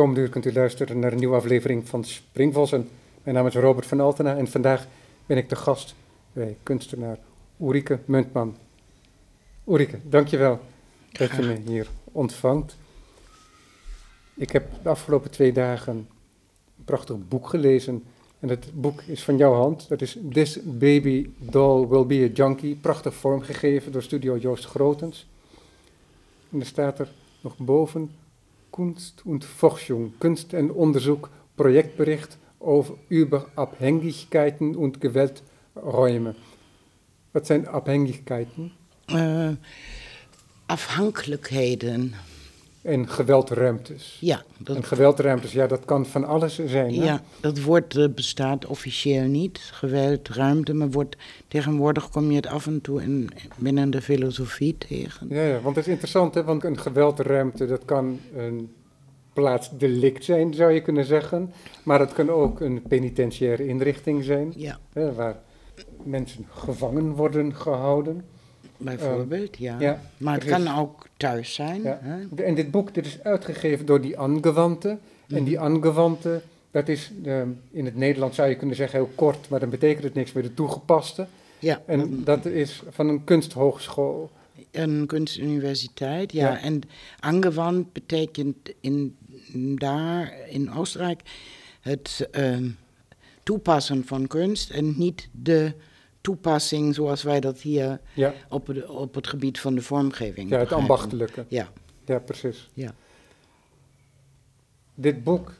komende uur kunt u luisteren naar een nieuwe aflevering van Springvossen. Mijn naam is Robert van Altena en vandaag ben ik de gast bij kunstenaar Ulrike Muntman. Ulrike, dankjewel dat je me hier ontvangt. Ik heb de afgelopen twee dagen een prachtig boek gelezen. En het boek is van jouw hand. Dat is This Baby Doll Will Be a Junkie. Prachtig vormgegeven door studio Joost Grotens. En er staat er nog boven Kunst und Forschung, kunst en onderzoek, projectbericht over über Abhängigkeiten und Gewalträume. Wat zijn Abhängigkeiten? Uh, afhankelijkheden. En geweldruimtes. Ja. Dat, en geweldruimtes, ja, dat kan van alles zijn. Hè? Ja, dat woord uh, bestaat officieel niet, geweldruimte, maar wordt, tegenwoordig kom je het af en toe in, binnen de filosofie tegen. Ja, ja, want het is interessant, hè, want een geweldruimte, dat kan een plaatsdelict zijn, zou je kunnen zeggen. Maar het kan ook een penitentiaire inrichting zijn, ja. hè, waar mensen gevangen worden gehouden. Bijvoorbeeld, ja. ja. Maar het kan ook thuis zijn. Ja. Hè? En dit boek dit is uitgegeven door die Angewandte. En die Angewandte, dat is in het Nederlands zou je kunnen zeggen heel kort, maar dan betekent het niks meer, de toegepaste. Ja. En dat is van een kunsthogeschool. Een kunstuniversiteit, ja. ja. En angewand betekent in, daar in Oostenrijk het uh, toepassen van kunst en niet de toepassing zoals wij dat hier ja. op, het, op het gebied van de vormgeving Ja, het ambachtelijke. Ja. Ja, precies. Ja. Dit boek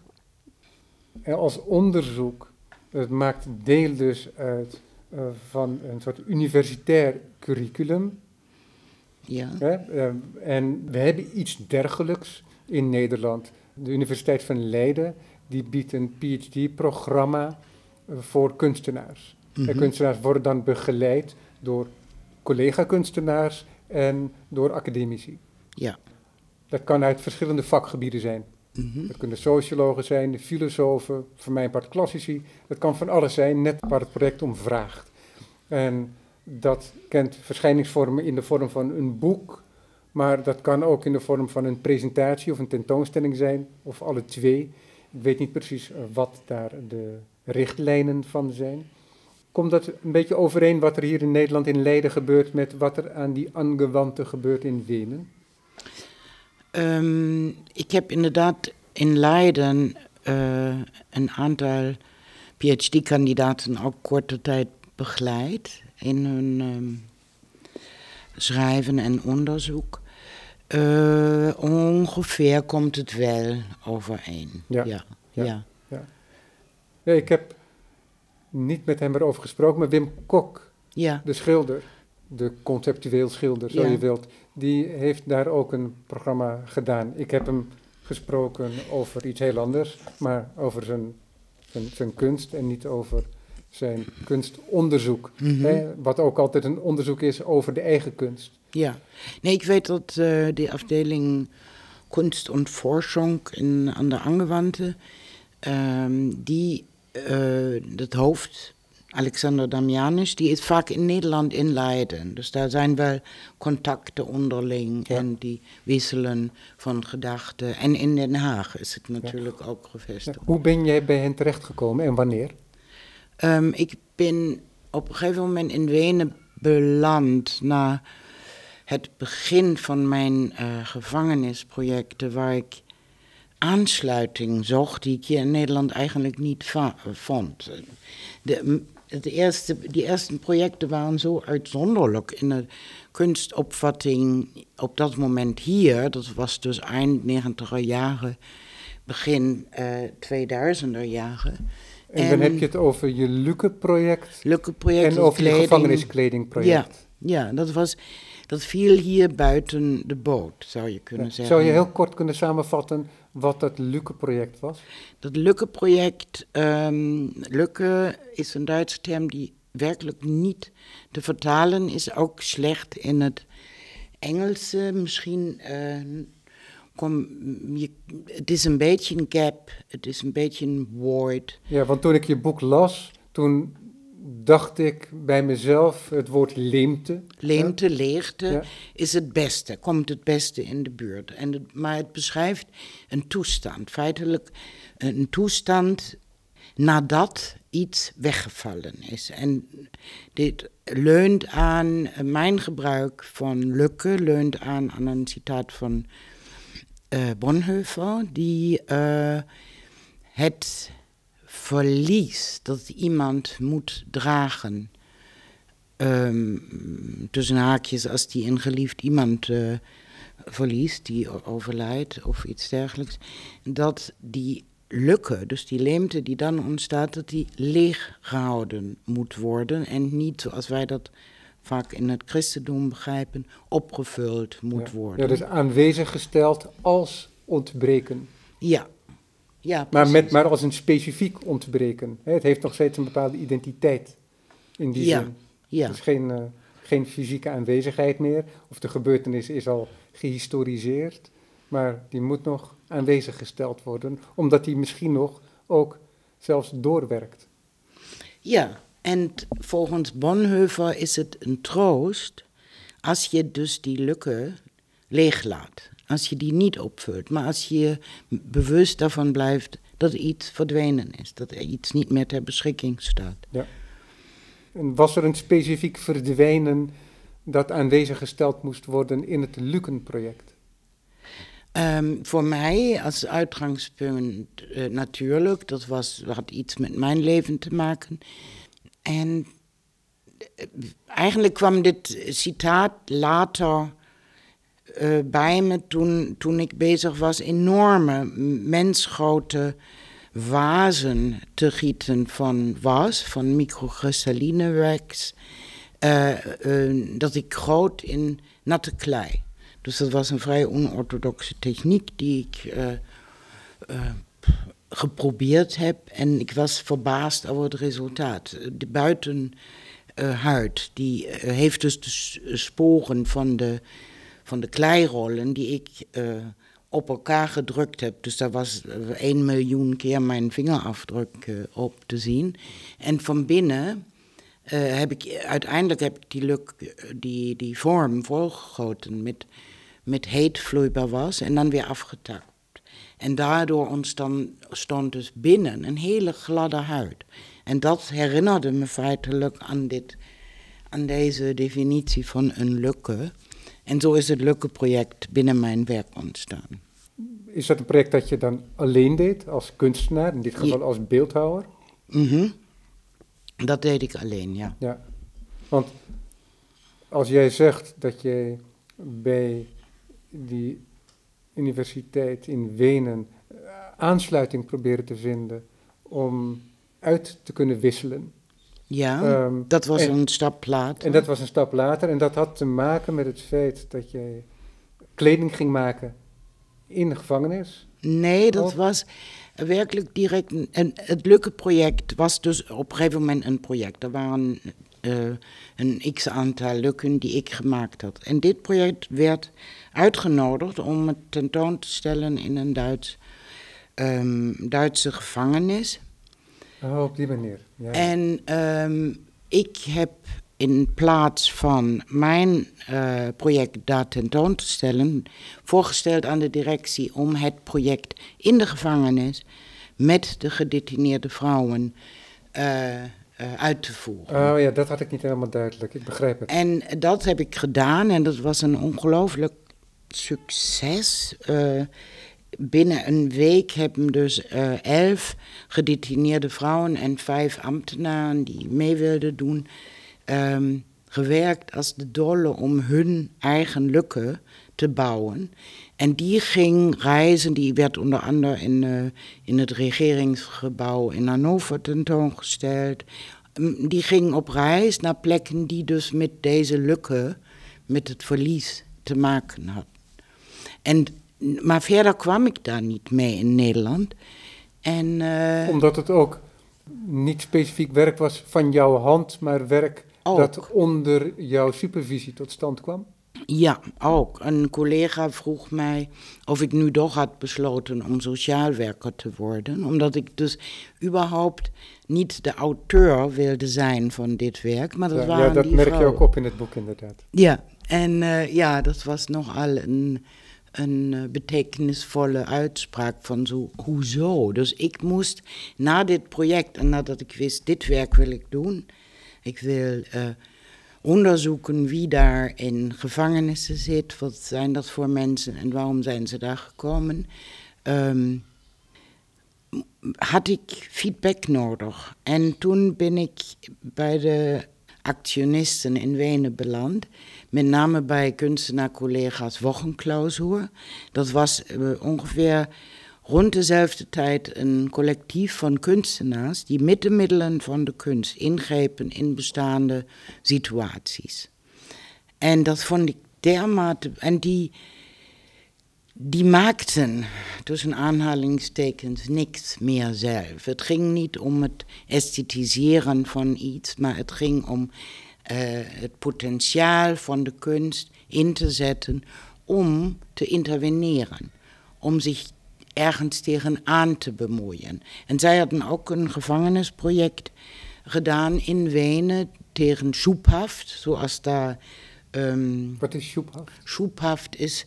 als onderzoek, het maakt deel dus uit uh, van een soort universitair curriculum. Ja. Hè? Uh, en we hebben iets dergelijks in Nederland. De Universiteit van Leiden die biedt een PhD-programma uh, voor kunstenaars. Mm -hmm. En kunstenaars worden dan begeleid door collega-kunstenaars en door academici. Ja. Dat kan uit verschillende vakgebieden zijn. Mm -hmm. Dat kunnen sociologen zijn, filosofen, voor mijn part klassici. Dat kan van alles zijn, net waar het project om vraagt. En dat kent verschijningsvormen in de vorm van een boek, maar dat kan ook in de vorm van een presentatie of een tentoonstelling zijn, of alle twee. Ik weet niet precies wat daar de richtlijnen van zijn. Komt dat een beetje overeen wat er hier in Nederland in Leiden gebeurt met wat er aan die angewandte gebeurt in Wenen? Um, ik heb inderdaad in Leiden uh, een aantal PhD-kandidaten ook korte tijd begeleid in hun um, schrijven en onderzoek. Uh, ongeveer komt het wel overeen. Ja. ja. ja. ja ik heb niet met hem erover gesproken, maar Wim Kok, ja. de schilder, de conceptueel schilder, zo Ja. je wilt, die heeft daar ook een programma gedaan. Ik heb hem gesproken over iets heel anders, maar over zijn, zijn, zijn kunst en niet over zijn kunstonderzoek. Mhm. Hè, wat ook altijd een onderzoek is over de eigen kunst. Ja, nee, ik weet dat uh, die afdeling Kunst und Forschung in, aan de Angewandte, um, die, het hoofd, Alexander Damianisch, die is vaak in Nederland in Leiden. Dus daar zijn wel contacten onderling Ja. en die wisselen van gedachten. En in Den Haag is het natuurlijk ook gevestigd. Hoe ben jij bij hen terechtgekomen en wanneer? Um, ik ben op een gegeven moment in Wenen beland na het begin van mijn uh, gevangenisprojecten, waar ik aansluiting zocht die ik hier in Nederland eigenlijk niet vond. De, de eerste, die eerste projecten waren zo uitzonderlijk in de kunstopvatting op dat moment hier. Dat was dus eind 90er jaren, begin uh, 2000er jaren. En, dan heb je het over je Lukke-project Lukke-project en over je gevangeniskledingproject. Ja, ja dat, was, dat viel hier buiten de boot, zou je kunnen Ja. zeggen. Zou je heel kort kunnen samenvatten wat dat Lukke-project was? Dat Lukke-project, um, Lukke is een Duitse term die werkelijk niet te vertalen is, ook slecht in het Engelse. Misschien, uh, kom, je, het is een beetje een gap, het is een beetje een void. Ja, want toen ik je boek las, toen dacht ik bij mezelf het woord leemte. Leemte, leegte Ja. is het beste, komt het beste in de buurt. En het, maar het beschrijft een toestand, feitelijk een toestand nadat iets weggevallen is. En dit leunt aan mijn gebruik van lukke, leunt aan, aan een citaat van eh Bonhoeffer, die eh, het verlies dat iemand moet dragen, ehm, tussen haakjes als die een geliefd iemand eh, verliest, die overlijdt of iets dergelijks, dat die lukken, dus die leemte die dan ontstaat, dat die leeg gehouden moet worden en niet zoals wij dat vaak in het christendom begrijpen, opgevuld moet ja. worden. Ja, dus aanwezig gesteld als ontbreken. ja. Ja Maar, met, maar als een specifiek ontbreken. Hè, Het heeft nog steeds een bepaalde identiteit in die Ja, zin. ja. Het is geen, eh, geen fysieke aanwezigheid meer. Of de gebeurtenis is al gehistoriseerd. Maar die moet nog aanwezig gesteld worden. Omdat die misschien nog ook zelfs doorwerkt. Ja, en volgens Bonhoeffer is het een troost als je dus die lukken leeglaat. Als je die niet opvult, maar als je bewust daarvan blijft dat iets verdwenen is, dat er iets niet meer ter beschikking staat. En was er een specifiek verdwijnen dat aanwezig gesteld moest worden in het Luken-project? Ehm, voor mij als uitgangspunt eh, natuurlijk, dat was, had iets met mijn leven te maken. En eh, eigenlijk kwam dit citaat later eh, bij me toen, toen ik bezig was enorme mensgrote vazen te gieten van was, van microkristalline wax, eh, eh, dat ik groot in natte klei. Dus dat was een vrij onorthodoxe techniek die ik geprobeerd heb. En ik was verbaasd over het resultaat. De buitenhuid die heeft dus de sporen van de, van de kleirollen die ik eh, op elkaar gedrukt heb. Dus daar was eh, 1 miljoen keer mijn vingerafdruk eh, op te zien. En van binnen eh, heb ik uiteindelijk heb ik die, luk, die, die vorm volgegoten met, met heet vloeibaar was en dan weer afgetapt. En daardoor ontstond stond dus binnen een hele gladde huid. En dat herinnerde me feitelijk aan, dit, aan deze definitie van een lukke. En zo is het Lukke-project binnen mijn werk ontstaan. Is dat een project dat je dan alleen deed als kunstenaar, in dit geval Ja. als beeldhouwer? Mhm. Dat deed ik alleen, ja. Ja, want als jij zegt dat jij bij die universiteit in Wenen eh, aansluiting probeerde te vinden om uit te kunnen wisselen. Ja, Ehm, dat was en- een stap later. En dat was een stap later en dat had te maken met het feit dat jij kleding ging maken in de gevangenis. Nee, dat Of- was werkelijk direct. En het Lukke-project was dus op een gegeven moment een project. Er waren eh, een x aantal lukken die ik gemaakt had. En dit project werd uitgenodigd om het tentoon te stellen in een Duits, ehm, Duitse gevangenis. Oh, op die manier. Ja. En ehm, ik heb in plaats van mijn eh, project daar tentoon te stellen, voorgesteld aan de directie om het project in de gevangenis met de gedetineerde vrouwen eh, eh, uit te voeren. Oh ja, dat had ik niet helemaal duidelijk. Ik begrijp het. En dat heb ik gedaan en dat was een ongelooflijk succes. Binnen een week hebben dus eh, elf gedetineerde vrouwen en vijf ambtenaren die mee wilden doen, ehm, gewerkt als de dolle om hun eigen lukken te bouwen. En die ging reizen, die werd onder andere in, eh, in het regeringsgebouw in Hannover tentoongesteld. Mm, Die ging op reis naar plekken die dus met deze lukken, met het verlies te maken hadden. En, maar verder kwam ik daar niet mee in Nederland. En, eh, Omdat het ook niet specifiek werk was van jouw hand, maar werk Ook. dat onder jouw supervisie tot stand kwam. Ja, ook. Een collega vroeg mij of ik nu toch had besloten om sociaalwerker te worden. Omdat ik dus überhaupt niet de auteur wilde zijn van dit werk. Maar dat ja, waren ja, dat merk je ook op in het boek inderdaad. Ja, en eh, ja, dat was nogal een, een eh, betekenisvolle uitspraak van zo, hoezo. Dus ik moest na dit project en nadat ik wist, dit werk wil ik doen. Ik wil eh, onderzoeken wie daar in gevangenissen zit, wat zijn dat voor mensen en waarom zijn ze daar gekomen. Ehm, had ik feedback nodig. En toen ben ik bij de actionisten in Wenen beland. Met name bij kunstenaar-collega's Wochenklausuur. Dat was eh, ongeveer rond dezelfde tijd een collectief van kunstenaars die met de middelen van de kunst ingrepen in bestaande situaties. En dat vond ik dermate. En die, die maakten tussen aanhalingstekens niks meer zelf. Het ging niet om het esthetiseren van iets, maar het ging om het potentiaal van de kunst in te zetten om te interveneren, om zich ergens tegenaan te bemoeien. En zij hadden ook een gevangenisproject gedaan in Wenen tegen Schubhaft, zoals daar. Um, Wat is Schubhaft? Schubhaft is.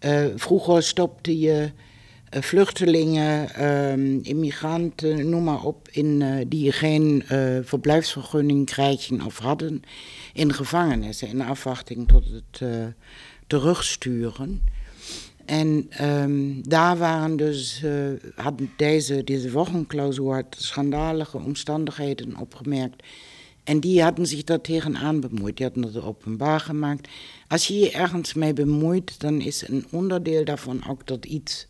Uh, vroeger stopte je vluchtelingen, um, immigranten, noem maar op, in, uh, die geen verblijfsvergunning krijgen of hadden, in gevangenissen in afwachting tot het terugsturen. En um, daar waren dus, hadden deze, deze had schandalige omstandigheden opgemerkt. En die hadden zich daar tegenaan bemoeid. Die hadden dat openbaar gemaakt. Als je je ergens mee bemoeit, dan is een onderdeel daarvan ook dat iets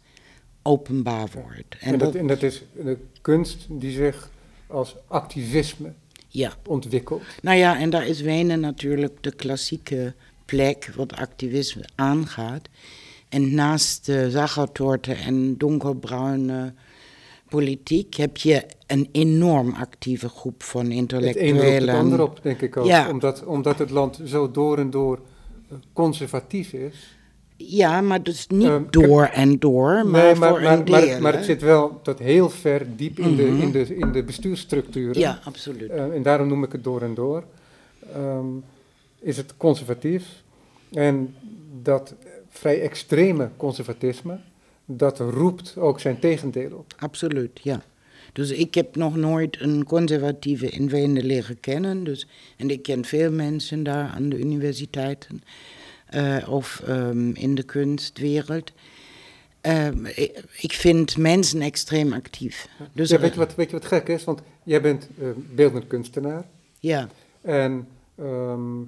openbaar wordt. En, en, dat, en dat is de kunst die zich als activisme ja. ontwikkelt. Nou ja, en daar is Wenen natuurlijk de klassieke plek wat activisme aangaat. En naast de zaggertorten en donkerbruine politiek heb je een enorm actieve groep van intellectuelen. Het een het ander op, denk ik ook. Ja. Omdat, omdat het land zo door en door conservatief is. Ja, maar dus niet Um, door en door, maar, nee, maar, voor maar, een maar, deel. maar het zit wel tot heel ver diep in, de, Mhm. in, de, in de bestuursstructuren. Ja, absoluut. Eh, en daarom noem ik het door en door. Ehm, is het conservatief. En dat vrij extreme conservatisme, dat roept ook zijn tegendeel op. Absoluut, ja. Dus ik heb nog nooit een conservatieve in Wenen leren kennen. Dus, en ik ken veel mensen daar aan de universiteiten of ehm, in de kunstwereld. Ehm, ik, vind mensen extreem actief. Dus ja, weet, je wat, weet je wat gek is? Want jij bent eh, beeldend kunstenaar. Ja, En ehm,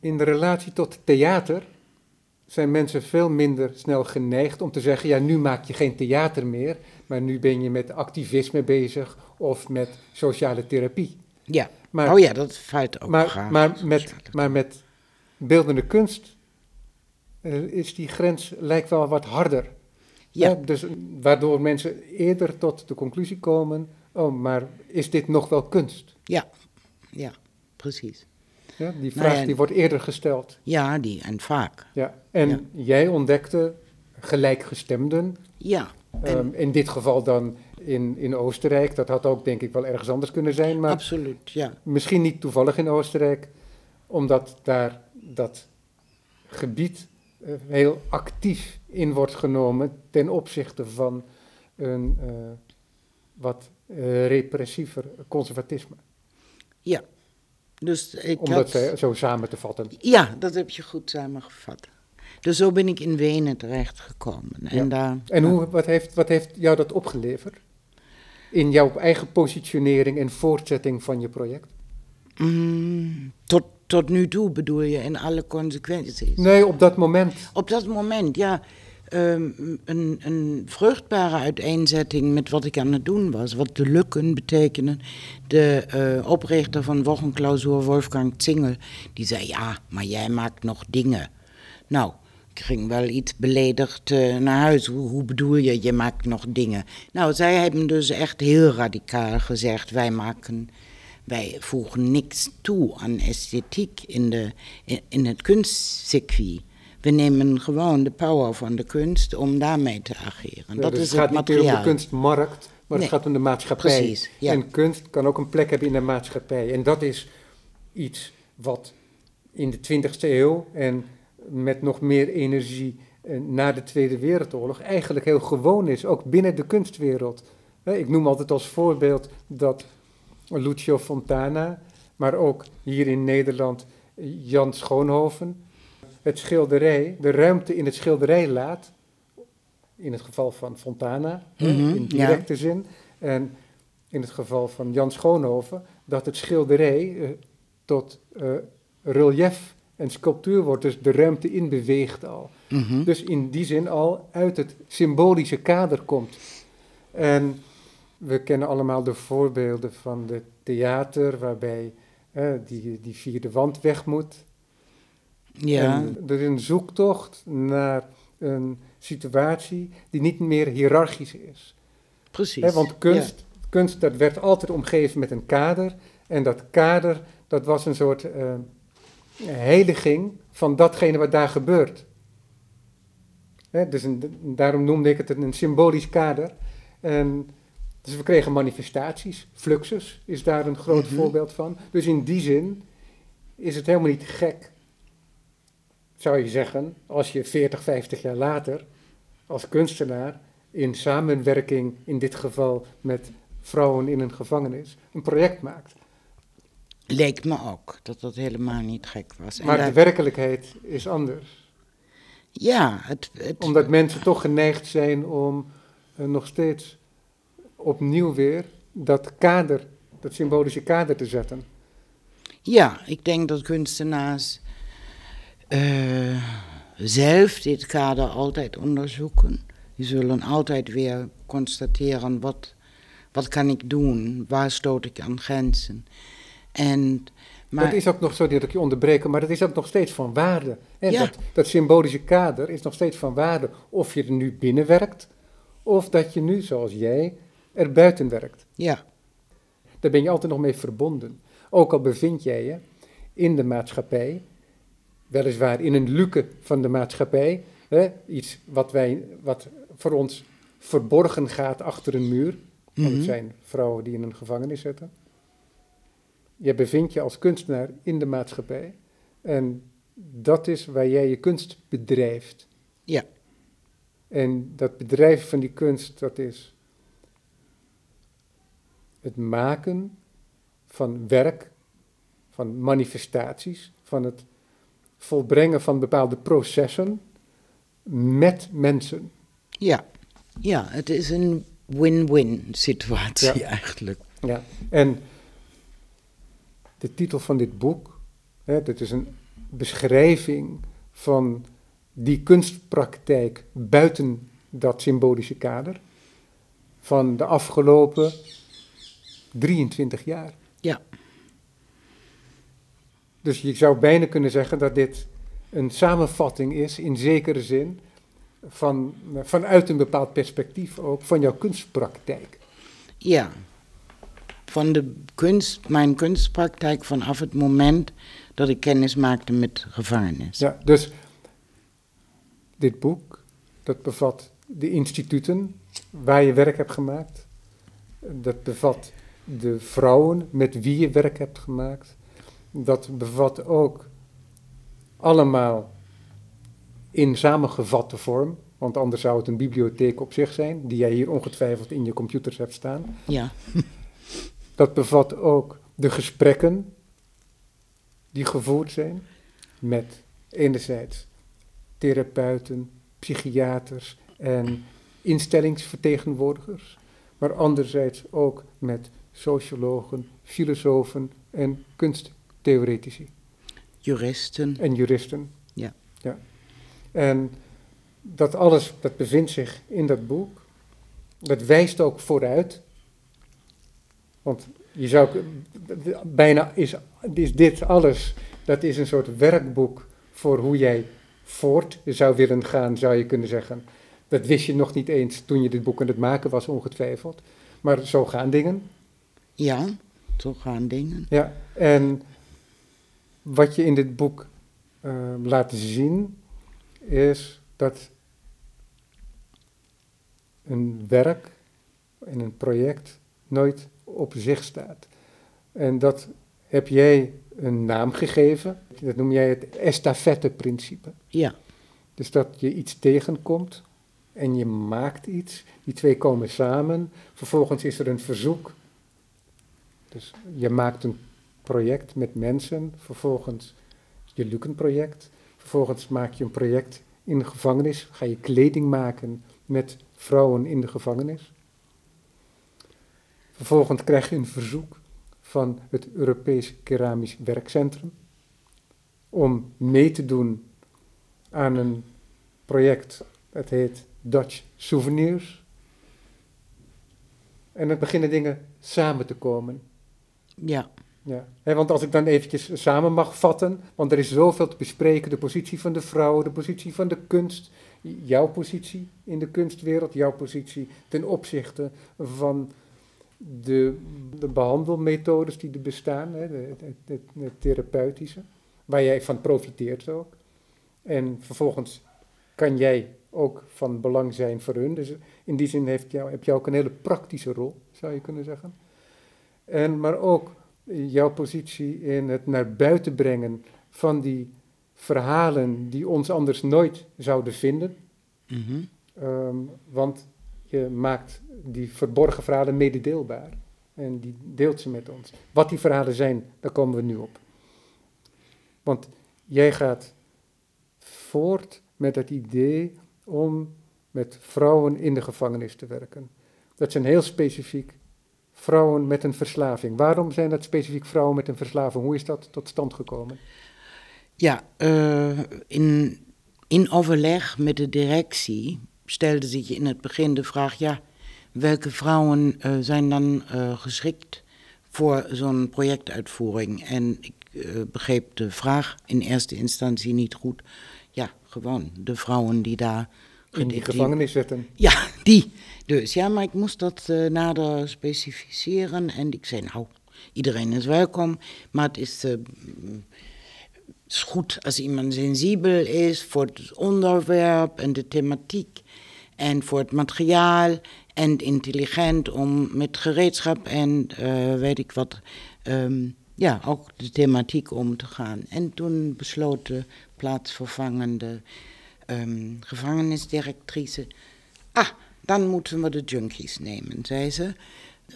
in de relatie tot theater zijn mensen veel minder snel geneigd om te zeggen: ja, nu maak je geen theater meer, maar nu ben je met activisme bezig of met sociale therapie. ja. Maar, oh ja, dat valt ook maar, graag. maar, met, maar met beeldende kunst eh, is die grens lijkt wel wat harder. Ja. Dus, waardoor mensen eerder tot de conclusie komen: oh, maar is dit nog wel kunst? Ja, ja, precies. Ja, die Nou vraag ja, die wordt eerder gesteld. Ja, die en vaak. Ja. En Ja. jij ontdekte gelijkgestemden, Ja, en- ehm, in dit geval dan in, in Oostenrijk. Dat had ook denk ik wel ergens anders kunnen zijn, maar absoluut, ja. misschien niet toevallig in Oostenrijk, omdat daar dat gebied eh, heel actief in wordt genomen ten opzichte van een eh, wat eh, repressiever conservatisme. Ja. Dus ik Om had... dat zo samen te vatten. Ja, dat heb je goed samengevat. Dus zo ben ik in Wenen terechtgekomen. En Ja. daar... En hoe, wat, heeft, wat heeft jou dat opgeleverd? In jouw eigen positionering en voortzetting van je project? Mm, tot, tot nu toe bedoel je, in alle consequenties. Nee, op dat moment. Op dat moment, ja. ehm, een, een vruchtbare uiteenzetting met wat ik aan het doen was. Wat de lukken betekenen. De eh, oprichter van Wochenklausuur, Wolfgang Zingel, die zei: Ja, maar jij maakt nog dingen. Nou, ik ging wel iets beledigd eh, naar huis. Hoe, hoe bedoel je, je maakt nog dingen? Nou, zij hebben dus echt heel radicaal gezegd: Wij maken wij voegen niks toe aan esthetiek in, de, in, het kunstcircuit. We nemen gewoon de power van de kunst om daarmee te ageren. Ja, dat dus is het gaat het niet meer om materiaal. de kunstmarkt, maar Nee, het gaat om de maatschappij. precies, ja. En kunst kan ook een plek hebben in de maatschappij. En dat is iets wat in de 20e eeuw en met nog meer energie eh, na de Tweede Wereldoorlog eigenlijk heel gewoon is, ook binnen de kunstwereld. Ik noem altijd als voorbeeld dat Lucio Fontana, maar ook hier in Nederland Jan Schoonhoven, het schilderij, de ruimte in het schilderij laat, in het geval van Fontana, Mhm, in ja. directe zin, en in het geval van Jan Schoonhoven, dat het schilderij eh, tot eh, relief en sculptuur wordt, dus de ruimte in beweegt al. Mhm. Dus in die zin al uit het symbolische kader komt. En we kennen allemaal de voorbeelden van de theater, waarbij eh, die, die vierde wand weg moet. ja, En er is een zoektocht naar een situatie die niet meer hiërarchisch is. precies. Hè, want kunst, kunst dat werd altijd omgeven met een kader. En dat kader, dat was een soort eh, heiliging van datgene wat daar gebeurt. Hè, dus een, daarom noemde ik het een symbolisch kader. En, dus we kregen manifestaties. Fluxus is daar een groot Mhm. voorbeeld van. Dus in die zin is het helemaal niet gek, zou je zeggen, als je 40, 50 jaar later als kunstenaar in samenwerking, in dit geval met vrouwen in een gevangenis, een project maakt. Leek me ook dat dat helemaal niet gek was. Maar de werkelijkheid is anders. ja, het, het, Omdat mensen toch geneigd zijn om eh, nog steeds opnieuw weer dat kader, dat symbolische kader te zetten. Ja, ik denk dat kunstenaars eh, zelf dit kader altijd onderzoeken. Die zullen altijd weer constateren wat, wat kan ik doen, waar stoot ik aan grenzen. En, maar, dat is ook nog, sorry dat ik je onderbreken, maar dat is ook nog steeds van waarde. En Ja. dat, dat symbolische kader is nog steeds van waarde. Of je er nu binnen werkt, of dat je nu, zoals jij, er buiten werkt. ja, Daar ben je altijd nog mee verbonden. Ook al bevind jij je in de maatschappij, weliswaar in een luke van de maatschappij, hè, iets wat, wij, wat voor ons verborgen gaat achter een muur. Want het Mhm. zijn vrouwen die in een gevangenis zitten. Je bevindt je als kunstenaar in de maatschappij. En dat is waar jij je kunst bedrijft. Ja. En dat bedrijven van die kunst, dat is het maken van werk, van manifestaties, van het volbrengen van bepaalde processen met mensen. ja, ja, het is een win-win situatie Ja. eigenlijk. Ja. En de titel van dit boek, hè, dit is een beschrijving van die kunstpraktijk buiten dat symbolische kader van de afgelopen 23 jaar. Ja. Dus je zou bijna kunnen zeggen dat dit een samenvatting is, in zekere zin, van, vanuit een bepaald perspectief ook, van jouw kunstpraktijk. Ja. Van de kunst, mijn kunstpraktijk vanaf het moment dat ik kennis maakte met gevangenis. Ja, dus dit boek, dat bevat de instituten waar je werk hebt gemaakt. Dat bevat de vrouwen met wie je werk hebt gemaakt. Dat bevat ook allemaal in samengevatte vorm, want anders zou het een bibliotheek op zich zijn, die jij hier ongetwijfeld in je computers hebt staan. Ja. Dat bevat ook de gesprekken die gevoerd zijn met enerzijds therapeuten, psychiaters en instellingsvertegenwoordigers, maar anderzijds ook met sociologen, filosofen en kunsttheoretici Juristen. en juristen. Ja. ja. En dat alles, dat bevindt zich in dat boek. Dat wijst ook vooruit. Want je zou bijna is, is dit alles, dat is een soort werkboek voor hoe jij voort zou willen gaan, zou je kunnen zeggen. Dat wist je nog niet eens toen je dit boek aan het maken was, ongetwijfeld. Maar zo gaan dingen. Ja. zo gaan dingen. Ja, en wat je in dit boek uh, laat zien, is dat een werk en een project nooit op zich staat. En dat heb jij een naam gegeven, dat noem jij het estafette-principe. Ja. Dus dat je iets tegenkomt en je maakt iets, die twee komen samen, vervolgens is er een verzoek. Dus je maakt een project met mensen, vervolgens je Lukenproject, vervolgens maak je een project in de gevangenis, ga je kleding maken met vrouwen in de gevangenis. Vervolgens krijg je een verzoek van het Europees Keramisch Werkcentrum om mee te doen aan een project, dat heet Dutch Souvenirs. En dan beginnen dingen samen te komen. Ja. Ja, want als ik dan eventjes samen mag vatten, want er is zoveel te bespreken, de positie van de vrouw, de positie van de kunst, jouw positie in de kunstwereld, jouw positie ten opzichte van de, de behandelmethodes die er bestaan, hè, de, therapeutische, waar jij van profiteert ook. En vervolgens kan jij ook van belang zijn voor hun. Dus in die zin heeft heb je ook een hele praktische rol, zou je kunnen zeggen. En, maar ook jouw positie in het naar buiten brengen van die verhalen die ons anders nooit zouden vinden. Mhm. Ehm, want je maakt die verborgen verhalen mededeelbaar. En die deelt ze met ons. Wat die verhalen zijn, daar komen we nu op. Want jij gaat voort met het idee om met vrouwen in de gevangenis te werken. Dat zijn heel specifiek vrouwen met een verslaving. Waarom zijn dat specifiek vrouwen met een verslaving? Hoe is dat tot stand gekomen? Ja, uh, in, in overleg met de directie stelde zich in het begin de vraag: ja, welke vrouwen uh, zijn dan uh, geschikt voor zo'n projectuitvoering? En ik begreep de vraag in eerste instantie niet goed. Ja, gewoon de vrouwen die daar. In die gevangenis zitten. Ja, die. Dus ja, maar ik moest dat uh, nader specificeren. En ik zei, nou, iedereen is welkom. Maar het is, uh, is goed als iemand sensibel is voor het onderwerp en de thematiek. En voor het materiaal. En intelligent om met gereedschap en uh, weet ik wat. Um, ja, ook de thematiek om te gaan. En toen besloot de plaatsvervangende um, gevangenisdirectrice. Ah, dan moeten we de junkies nemen, zei ze.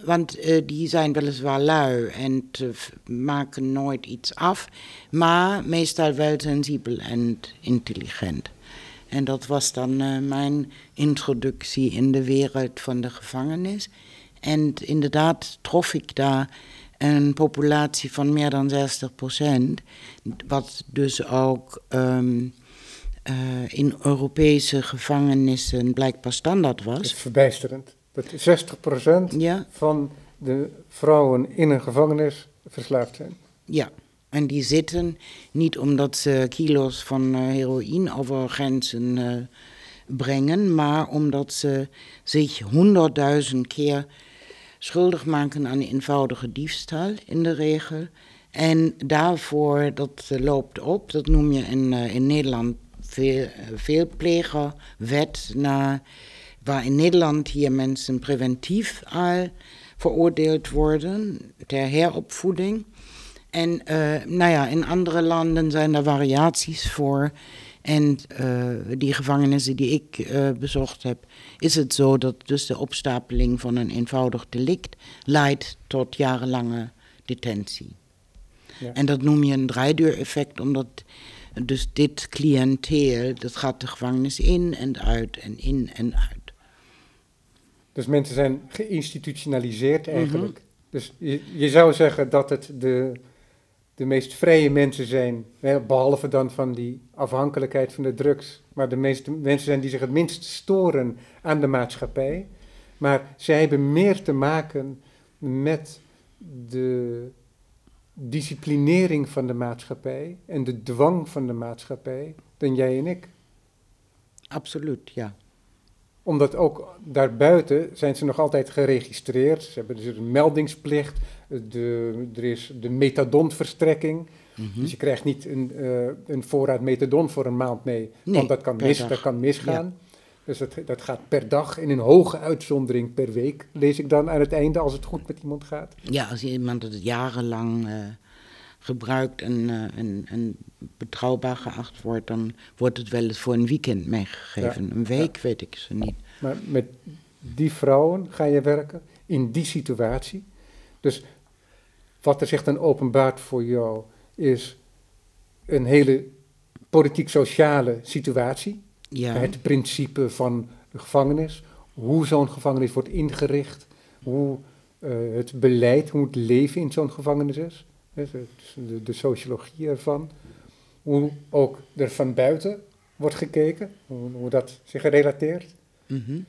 Want uh, die zijn weliswaar lui en maken nooit iets af, maar meestal wel sensibel en intelligent. En dat was dan uh, mijn introductie in de wereld van de gevangenis. En inderdaad trof ik daar een populatie van meer dan 60 procent, wat dus ook um, uh, in Europese gevangenissen blijkbaar standaard was. Dat is verbijsterend. Dat 60% ja. van de vrouwen in een gevangenis verslaafd zijn. Ja, en die zitten niet omdat ze kilo's van uh, heroïne over grenzen uh, brengen, maar omdat ze zich honderdduizend keer schuldig maken aan eenvoudige diefstal in de regel. En daarvoor, dat loopt op, dat noem je in, in Nederland veel, veelplegerwet, naar, waar in Nederland hier mensen preventief al veroordeeld worden ter heropvoeding. En uh, nou ja, in andere landen zijn er variaties voor. En uh, die gevangenissen die ik uh, bezocht heb, is het zo dat dus de opstapeling van een eenvoudig delict leidt tot jarenlange detentie. Ja. En dat noem je een draaideureffect, omdat dus dit cliënteel, dat gaat de gevangenis in en uit en in en uit. Dus mensen zijn geïnstitutionaliseerd eigenlijk. Mm -hmm. Dus je, je, zou zeggen dat het de, de meest vrije mensen zijn, behalve dan van die afhankelijkheid van de drugs, maar de meeste mensen zijn die zich het minst storen aan de maatschappij. Maar zij hebben meer te maken met de disciplinering van de maatschappij en de dwang van de maatschappij dan jij en ik. Absoluut, ja. omdat ook daarbuiten zijn ze nog altijd geregistreerd. Ze hebben dus een meldingsplicht. De, er is de methadonverstrekking. Mhm. Dus je krijgt niet een, eh, een voorraad methadon voor een maand mee. Nee, want dat kan, mis, dag. dat kan misgaan. Dus dat, dat gaat per dag in een hoge uitzondering per week. Lees ik dan aan het einde als het goed met iemand gaat. Ja, als iemand het jarenlang eh, gebruikt en, eh, en, en betrouwbaar geacht wordt, dan wordt het wel eens voor een weekend meegegeven. Ja, Een week weet ik ze niet. Maar met die vrouwen ga je werken in die situatie. Dus wat er zich dan openbaart voor jou is een hele politiek-sociale situatie. Ja, Het principe van de gevangenis, hoe zo'n gevangenis wordt ingericht, hoe eh, het beleid, hoe het leven in zo'n gevangenis is. Dus De, de sociologie ervan. Hoe ook er van buiten wordt gekeken, hoe, hoe dat zich relateert. mhm.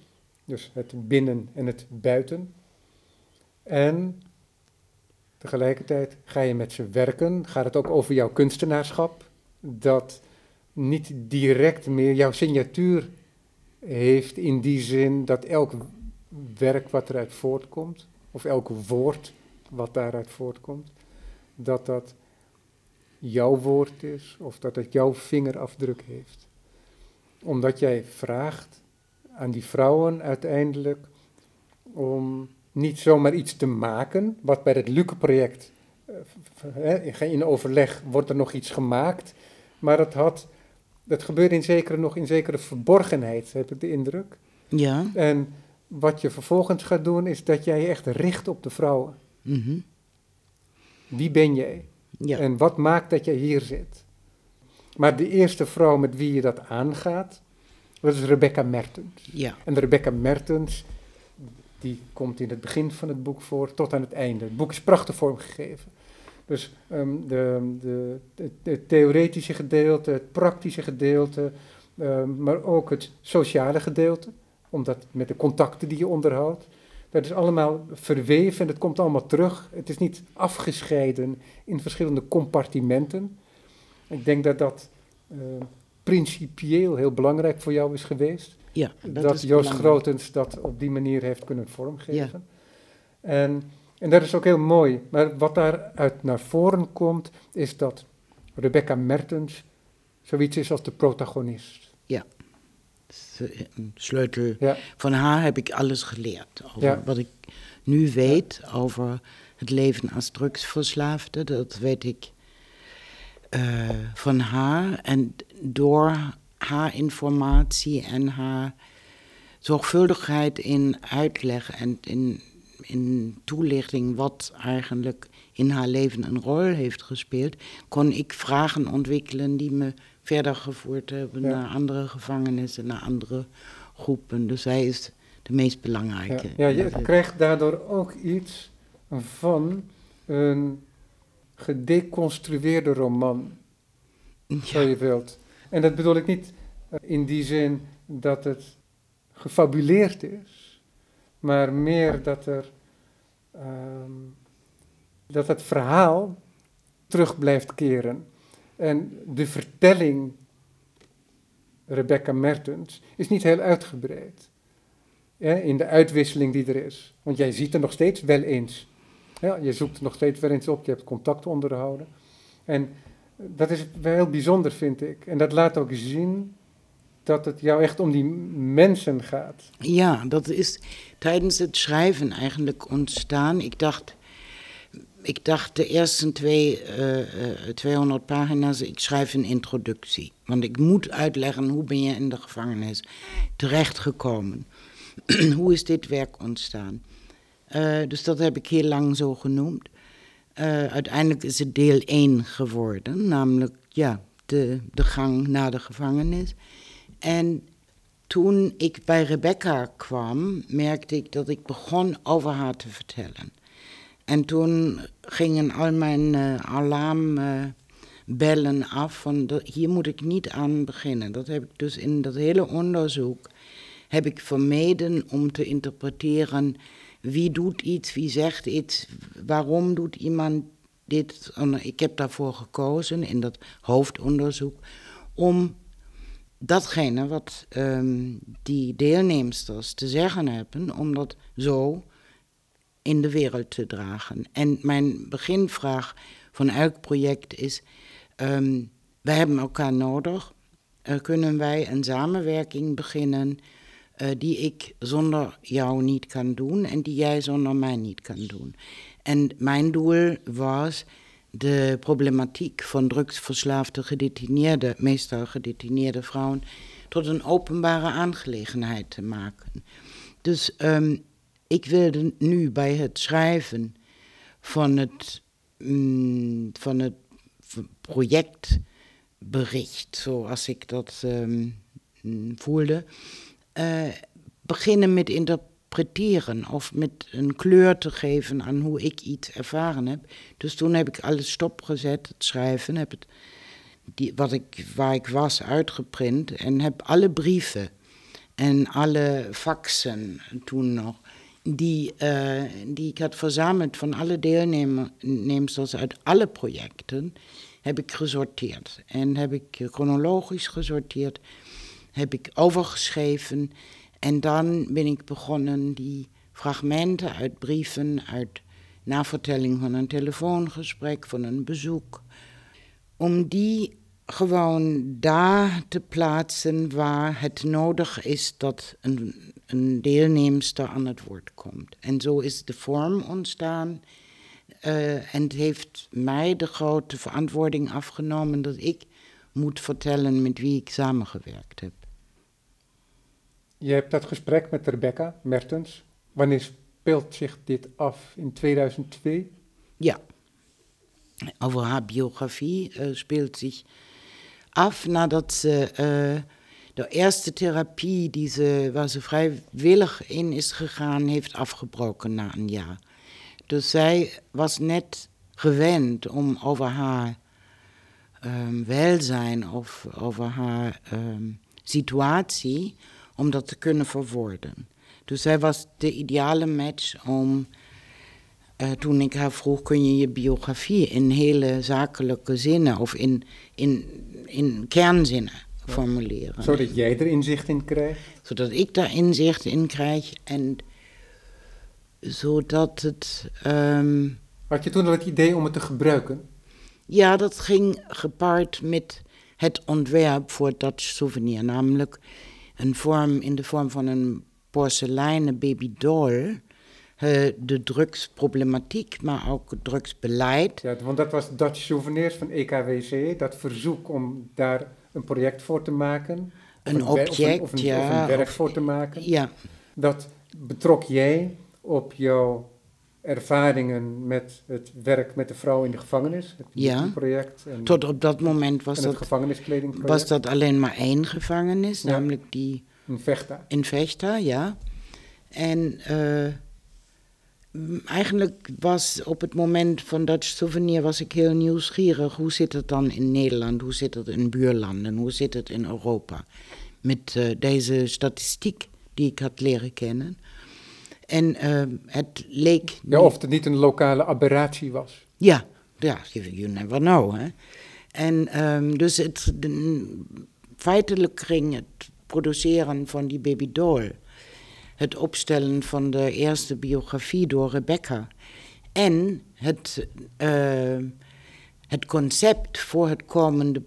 Dus het binnen en het buiten. En tegelijkertijd ga je met ze werken. Gaat het ook over jouw kunstenaarschap. Dat niet direct meer jouw signatuur heeft in die zin dat elk werk wat eruit voortkomt, of elk woord wat daaruit voortkomt, dat dat jouw woord is of dat het jouw vingerafdruk heeft. Omdat jij vraagt aan die vrouwen uiteindelijk om niet zomaar iets te maken, wat bij het Luke-project, eh, in overleg wordt er nog iets gemaakt, maar het had, dat gebeurde in zekere, nog in zekere verborgenheid, heb ik de indruk. ja. En wat je vervolgens gaat doen, is dat jij je echt richt op de vrouwen. mhm. Wie ben jij? ja. En wat maakt dat jij hier zit? Maar de eerste vrouw met wie je dat aangaat, dat is Rebecca Mertens. ja. En Rebecca Mertens, die komt in het begin van het boek voor tot aan het einde. Het boek is prachtig vormgegeven. Dus ehm, de, de, het- het theoretische gedeelte, het praktische gedeelte, ehm, maar ook het sociale gedeelte, omdat met de contacten die je onderhoudt. Dat is allemaal verweven en het komt allemaal terug. Het is niet afgescheiden in verschillende compartimenten. Ik denk dat dat eh, principieel heel belangrijk voor jou is geweest ja. dat, is Joost belangrijk. Grotens dat op die manier heeft kunnen vormgeven. En, en dat is ook heel mooi. Maar wat daaruit naar voren komt, is dat Rebecca Mertens zoiets is als de protagonist. Ze- een sleutel. Ja, Van haar heb ik alles geleerd. Over Ja. Wat ik nu weet over het leven als drugsverslaafde, dat weet ik eh, van haar. En door haar informatie en haar zorgvuldigheid in uitleg en in, in toelichting wat eigenlijk in haar leven een rol heeft gespeeld, kon ik vragen ontwikkelen die me verder gevoerd hebben Ja. naar andere gevangenissen, naar andere groepen. Dus zij is de meest ja, belangrijke. ja, je krijgt daardoor ook iets van een gedeconstrueerde roman, zo je wilt. En dat bedoel ik niet eh, in die zin dat het gefabuleerd is, maar meer dat er ehm, dat het verhaal terug blijft keren. En de vertelling Rebecca Mertens is niet heel uitgebreid. In de uitwisseling die er is. Want jij ziet er nog steeds wel eens. Ja, je zoekt er nog steeds wel eens op, je hebt contact onderhouden. En dat is wel heel bijzonder, vind ik. En dat laat ook zien dat het jou echt om die mensen gaat. Ja, dat is tijdens het schrijven eigenlijk ontstaan. Ik dacht, ik dacht de eerste twee, eh, eh, 200 pagina's, ik schrijf een introductie. Want ik moet uitleggen hoe ben je in de gevangenis terechtgekomen. hoe is dit werk ontstaan? Eh, dus dat heb ik heel lang zo genoemd. Eh, uiteindelijk is het deel 1 geworden, namelijk ja, de, de gang naar de gevangenis. En toen ik bij Rebecca kwam, merkte ik dat ik begon over haar te vertellen. En toen gingen al mijn eh, alarmbellen af van dat- hier moet ik niet aan beginnen. Dat heb ik dus in dat hele onderzoek heb ik vermeden om te interpreteren wie doet iets, wie zegt iets, waarom doet iemand dit. Ik heb daarvoor gekozen in dat hoofdonderzoek om datgene wat ehm, die deelnemsters te zeggen hebben, om dat zo in de wereld te dragen. En mijn beginvraag van elk project is: um, wij hebben elkaar nodig. Uh, kunnen wij een samenwerking beginnen uh, die ik zonder jou niet kan doen en die jij zonder mij niet kan doen? En mijn doel was de problematiek van drugsverslaafde gedetineerde, meestal gedetineerde vrouwen, tot een openbare aangelegenheid te maken. Dus um, ik wilde nu bij het schrijven van het, mm, van het projectbericht, zoals ik dat um, voelde, uh, beginnen met interpreteren of met een kleur te geven aan hoe ik iets ervaren heb. Dus toen heb ik alles stopgezet, het schrijven, heb het, die, wat ik, waar ik was uitgeprint en heb alle brieven en alle faxen toen nog die, uh, die ik had verzameld van alle deelnemers uit alle projecten, heb ik gesorteerd. En heb ik chronologisch gesorteerd, heb ik overgeschreven. En dan ben ik begonnen die fragmenten uit brieven, uit navertelling van een telefoongesprek, van een bezoek, om die gewoon daar te plaatsen waar het nodig is dat een, een deelnemster aan het woord komt. En zo is de vorm ontstaan. Uh, en het heeft mij de grote verantwoording afgenomen dat ik moet vertellen met wie ik samengewerkt heb. Je hebt dat gesprek met Rebecca Mertens. Wanneer speelt zich dit af? In 2002? Ja. Over haar biografie uh, speelt zich af nadat ze uh, de eerste therapie waar ze vrijwillig in is gegaan, heeft afgebroken na een jaar. Dus zij was net gewend om over haar um, welzijn of over haar um, situatie, om dat te kunnen verwoorden. Dus zij was de ideale match om uh, toen ik haar vroeg, kun je je biografie in hele zakelijke zinnen of in, in, in kernzinnen formuleren. Zodat jij er inzicht in krijgt? Zodat ik daar inzicht in krijg en zodat het... Um, Had je toen al het idee om het te gebruiken? Ja, dat ging gepaard met het ontwerp voor dat souvenir, namelijk een vorm in de vorm van een porseleinen babydoll uh, de drugsproblematiek, maar ook het drugsbeleid. Ja, want dat was Dutch Souvenirs van EKWC, dat verzoek om daar een project voor te maken. Een, object, of een, ja. Of een werk voor te maken. Ja. Dat betrok jij op jouw ervaringen met het werk met de vrouw in de gevangenis, het ja. project. En, Tot op dat moment was, dat, was dat alleen maar één gevangenis, ja. namelijk die... In Vechta. In Vechta, ja. En... Uh, Eigenlijk was op het moment van dat souvenir was ik heel nieuwsgierig. Hoe zit het dan in Nederland? Hoe zit het in buurlanden? Hoe zit het in Europa? Met uh, deze statistiek die ik had leren kennen. En uh, het leek... Ja, of het niet een lokale aberratie was. Ja, ja you, never know. Hè? En um, dus het, de, feitelijk ging het produceren van die baby doll het opstellen van de eerste biografie door Rebecca. En het, uh, het concept voor het komende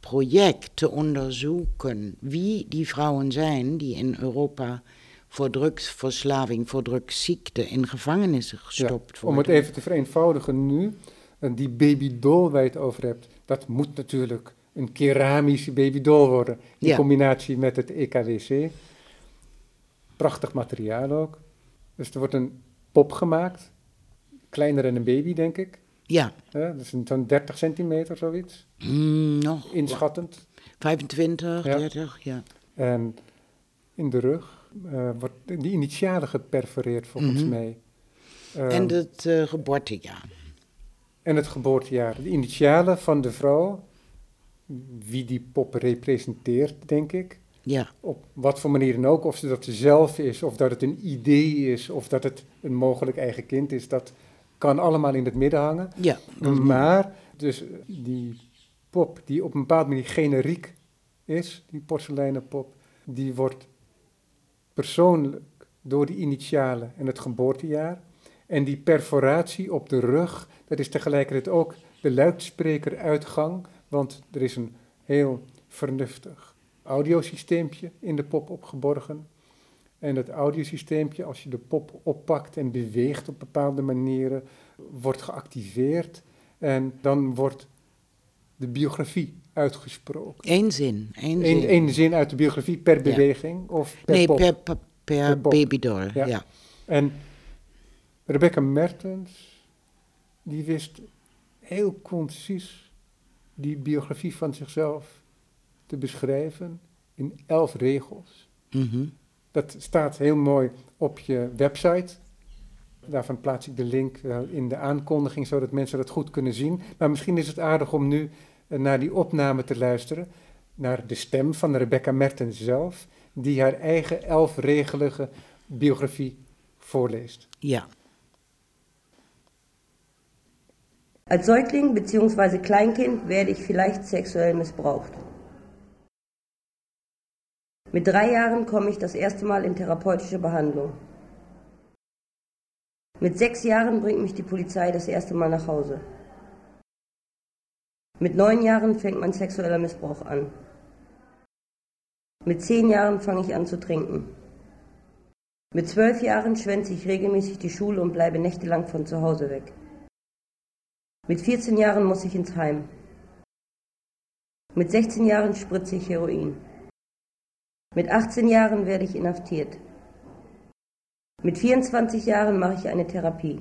project te onderzoeken wie die vrouwen zijn die in Europa voor drugsverslaving, voor drugsziekte in gevangenissen gestopt worden. Om het even te vereenvoudigen nu, die babydoll waar je het over hebt, dat moet natuurlijk een keramische babydoll worden. In combinatie met het EKWC. Prachtig materiaal ook. Dus er wordt een pop gemaakt. Kleiner dan een baby, denk ik. Ja. ja dat is zo'n 30 centimeter, zoiets. Mm, nog. Inschattend. 25, ja. 30, ja. En in de rug uh, wordt die initialen geperforeerd, volgens mm -hmm. mij. Um, en het uh, geboortejaar. En het geboortejaar. De initialen van de vrouw, wie die pop representeert, denk ik. Ja. Op wat voor manier dan ook, of ze dat zelf is, of dat het een idee is, of dat het een mogelijk eigen kind is, dat kan allemaal in het midden hangen. Ja. Maar, dus die pop die op een bepaalde manier generiek is, die porseleinen pop, die wordt persoonlijk door die initialen en het geboortejaar. En die perforatie op de rug, dat is tegelijkertijd ook de luidsprekeruitgang, want er is een heel vernuftig audiosysteempje in de pop opgeborgen. En dat audiosysteempje, als je de pop oppakt en beweegt op bepaalde manieren, wordt geactiveerd. En dan wordt de biografie uitgesproken. Eén zin. Eén Eén zin. één zin uit de biografie per beweging of per nee, pop. per, per, per. Ja. Ja. En Rebecca Mertens, die wist heel concis die biografie van zichzelf te beschrijven in elf regels. Mhm. Dat staat heel mooi op je website. Daarvan plaats ik de link in de aankondiging, zodat mensen dat goed kunnen zien. Maar misschien is het aardig om nu naar die opname te luisteren. Naar de stem van Rebecca Mertens zelf, die haar eigen elfregelige biografie voorleest. ja. Als Säugling bzw. Kleinkind werde ich vielleicht sexuell missbraucht. Mit drei Jahren komme ich das erste Mal in therapeutische Behandlung. Mit sechs Jahren bringt mich die Polizei das erste Mal nach Hause. Mit neun Jahren fängt mein sexueller Missbrauch an. Mit zehn Jahren fange ich an zu trinken. Mit zwölf Jahren schwänze ich regelmäßig die Schule und bleibe nächtelang von zu Hause weg. Mit 14 Jahren muss ich ins Heim. Mit 16 Jahren spritze ich Heroin. Mit 18 Jahren werde ich inhaftiert. Mit 24 Jahren mache ich eine Therapie.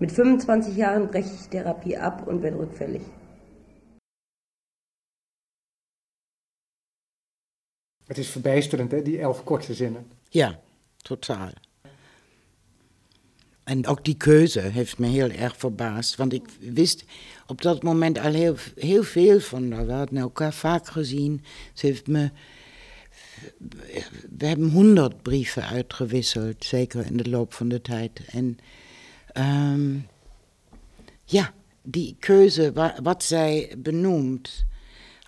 Mit 25 Jahren breche ich die Therapie ab und werde rückfällig. Het is verbijsterend, hè, die elf korte zinnen. Ja, totaal. En ook die keuze heeft me heel erg verbaasd. Want ik wist op dat moment al heel, heel veel van haar. We hadden elkaar vaak gezien. Ze heeft me. We hebben honderd brieven uitgewisseld, zeker in de loop van de tijd. En ehm, ja, die keuze, wa- wat zij benoemt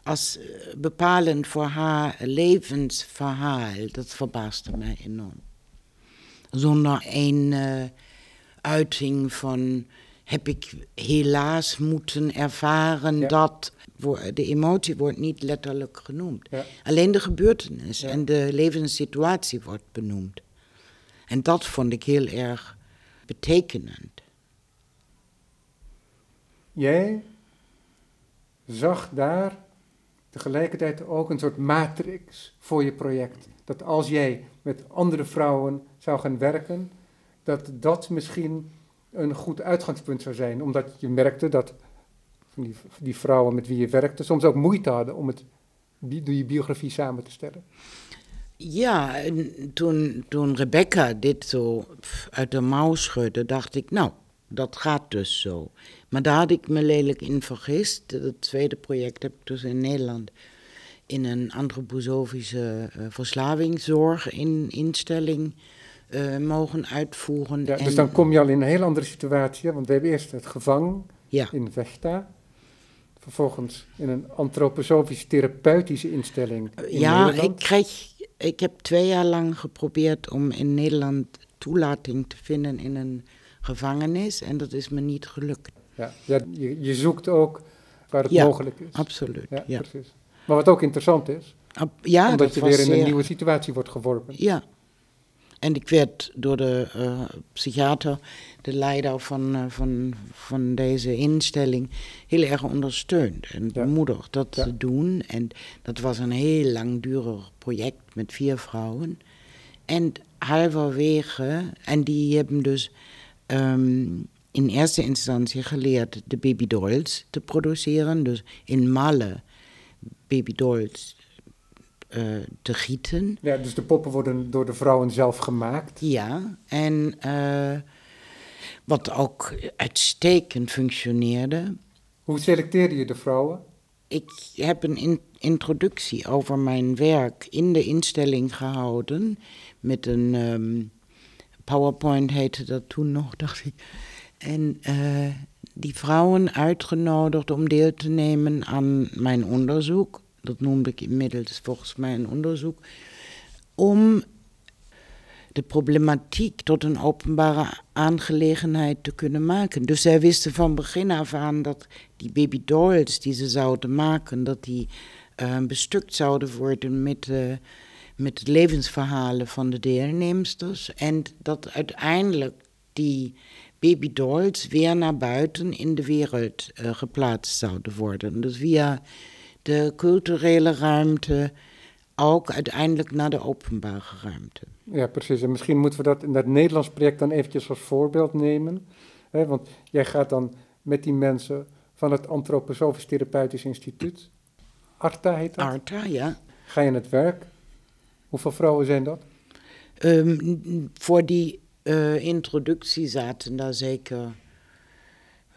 als eh, bepalend voor haar levensverhaal, dat verbaasde mij enorm. Zonder een eh, uiting van heb ik helaas moeten ervaren Ja. dat. De emotie wordt niet letterlijk genoemd. Ja. Alleen de gebeurtenis Ja. en de levenssituatie wordt benoemd. En dat vond ik heel erg betekenend. Jij zag daar tegelijkertijd ook een soort matrix voor je project. Dat als jij met andere vrouwen zou gaan werken, dat dat misschien een goed uitgangspunt zou zijn. Omdat je merkte dat die, die vrouwen met wie je werkte soms ook moeite hadden om het, die, die biografie samen te stellen. Ja, en toen, toen Rebecca dit zo uit de mouw schudde, dacht ik, nou, dat gaat dus zo. Maar daar had ik me lelijk in vergist. Het tweede project heb ik dus in Nederland in een antroposofische uh, verslavingszorginstelling uh, mogen uitvoeren. Ja, dus dan kom je al in een heel andere situatie, want we hebben eerst het gevang Ja, in Vechta. Vervolgens in een antroposofische therapeutische instelling in ja Nederland. ik, kreeg, ik heb twee jaar lang geprobeerd om in Nederland toelating te vinden in een gevangenis. En dat is me niet gelukt. Ja, ja je, je zoekt ook waar het Ja, mogelijk is. Absoluut, Ja, ja. precies. Maar wat ook interessant is, ja, omdat dat je weer in een zeer- nieuwe situatie wordt geworpen. Ja. En ik werd door de eh, psychiater, de leider van, eh, van, van deze instelling, heel erg ondersteund en Ja. bemoedigd dat Ja. te doen. En dat was een heel langdurig project met vier vrouwen. En halverwege, en die hebben dus ehm, in eerste instantie geleerd de babydolls te produceren. Dus in malle babydolls eh, te gieten. Ja, dus de poppen worden door de vrouwen zelf gemaakt. Ja, en eh, wat ook uitstekend functioneerde. Hoe selecteer je de vrouwen? Ik heb een in- introductie over mijn werk in de instelling gehouden. Met een ehm, PowerPoint heette dat toen nog, dacht ik. En eh, die vrouwen uitgenodigd om deel te nemen aan mijn onderzoek. dat noemde ik inmiddels volgens mij een onderzoek, om de problematiek tot een openbare aangelegenheid te kunnen maken. Dus zij wisten van begin af aan dat die baby dolls die ze zouden maken, dat die uh, bestukt zouden worden met, uh, met levensverhalen van de deelnemsters. En dat uiteindelijk die baby dolls weer naar buiten in de wereld uh, geplaatst zouden worden. Dus via de culturele ruimte ook uiteindelijk naar de openbare ruimte. Ja, precies. En misschien moeten we dat in dat Nederlands project dan eventjes als voorbeeld nemen. Hè? Want jij gaat dan met die mensen van het Antroposofisch Therapeutisch Instituut, ARTA heet dat? ARTA, ja. Ga je aan het werk? Hoeveel vrouwen zijn dat? Um, voor die uh, introductie zaten daar zeker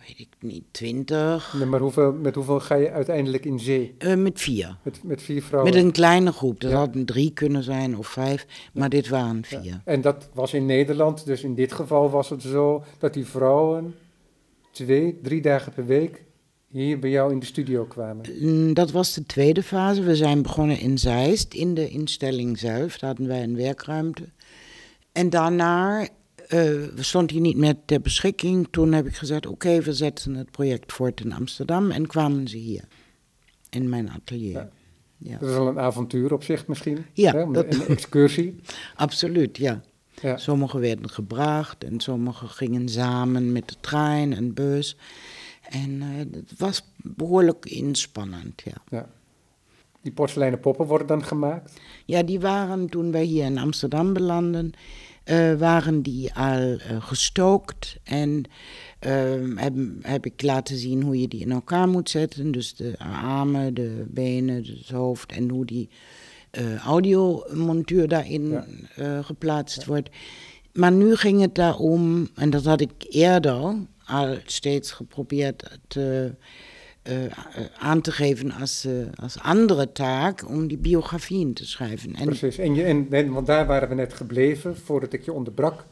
weet ik niet, twintig. Nee, maar hoeveel, met hoeveel ga je uiteindelijk in zee? Uh, met vier. Met, met vier vrouwen? Met een kleine groep. Dat ja. hadden drie kunnen zijn of vijf, maar ja. dit waren vier. Ja. En dat was in Nederland, dus in dit geval was het zo dat die vrouwen twee, drie dagen per week hier bij jou in de studio kwamen? Mm, dat was de tweede fase. We zijn begonnen in Zeist, in de instelling zelf. Daar hadden wij een werkruimte. En daarna uh, stond hij niet meer ter beschikking. Toen heb ik gezegd, oké, okay, we zetten het project voort in Amsterdam. En kwamen ze hier, in mijn atelier. Ja. Ja. Dat is wel een avontuur op zich misschien, ja, hè? Dat... een excursie. Absoluut, ja. ja. Sommigen werden gebracht en sommigen gingen samen met de trein en bus. En uh, het was behoorlijk inspannend, ja. ja. Die porseleinen poppen worden dan gemaakt? Ja, die waren toen wij hier in Amsterdam belanden, waren die al uh, gestookt. En heb, heb, ik laten zien hoe je die in elkaar moet zetten. Dus de armen, de benen, het hoofd en hoe die audiomontuur daarin ja. geplaatst ja. wordt. Maar nu ging het daarom, en dat had ik eerder al steeds geprobeerd te, uh, aan te geven als, uh, als andere taak om die biografieën te schrijven. En Precies, en, je, en, en, want daar waren we net gebleven voordat ik je onderbrak.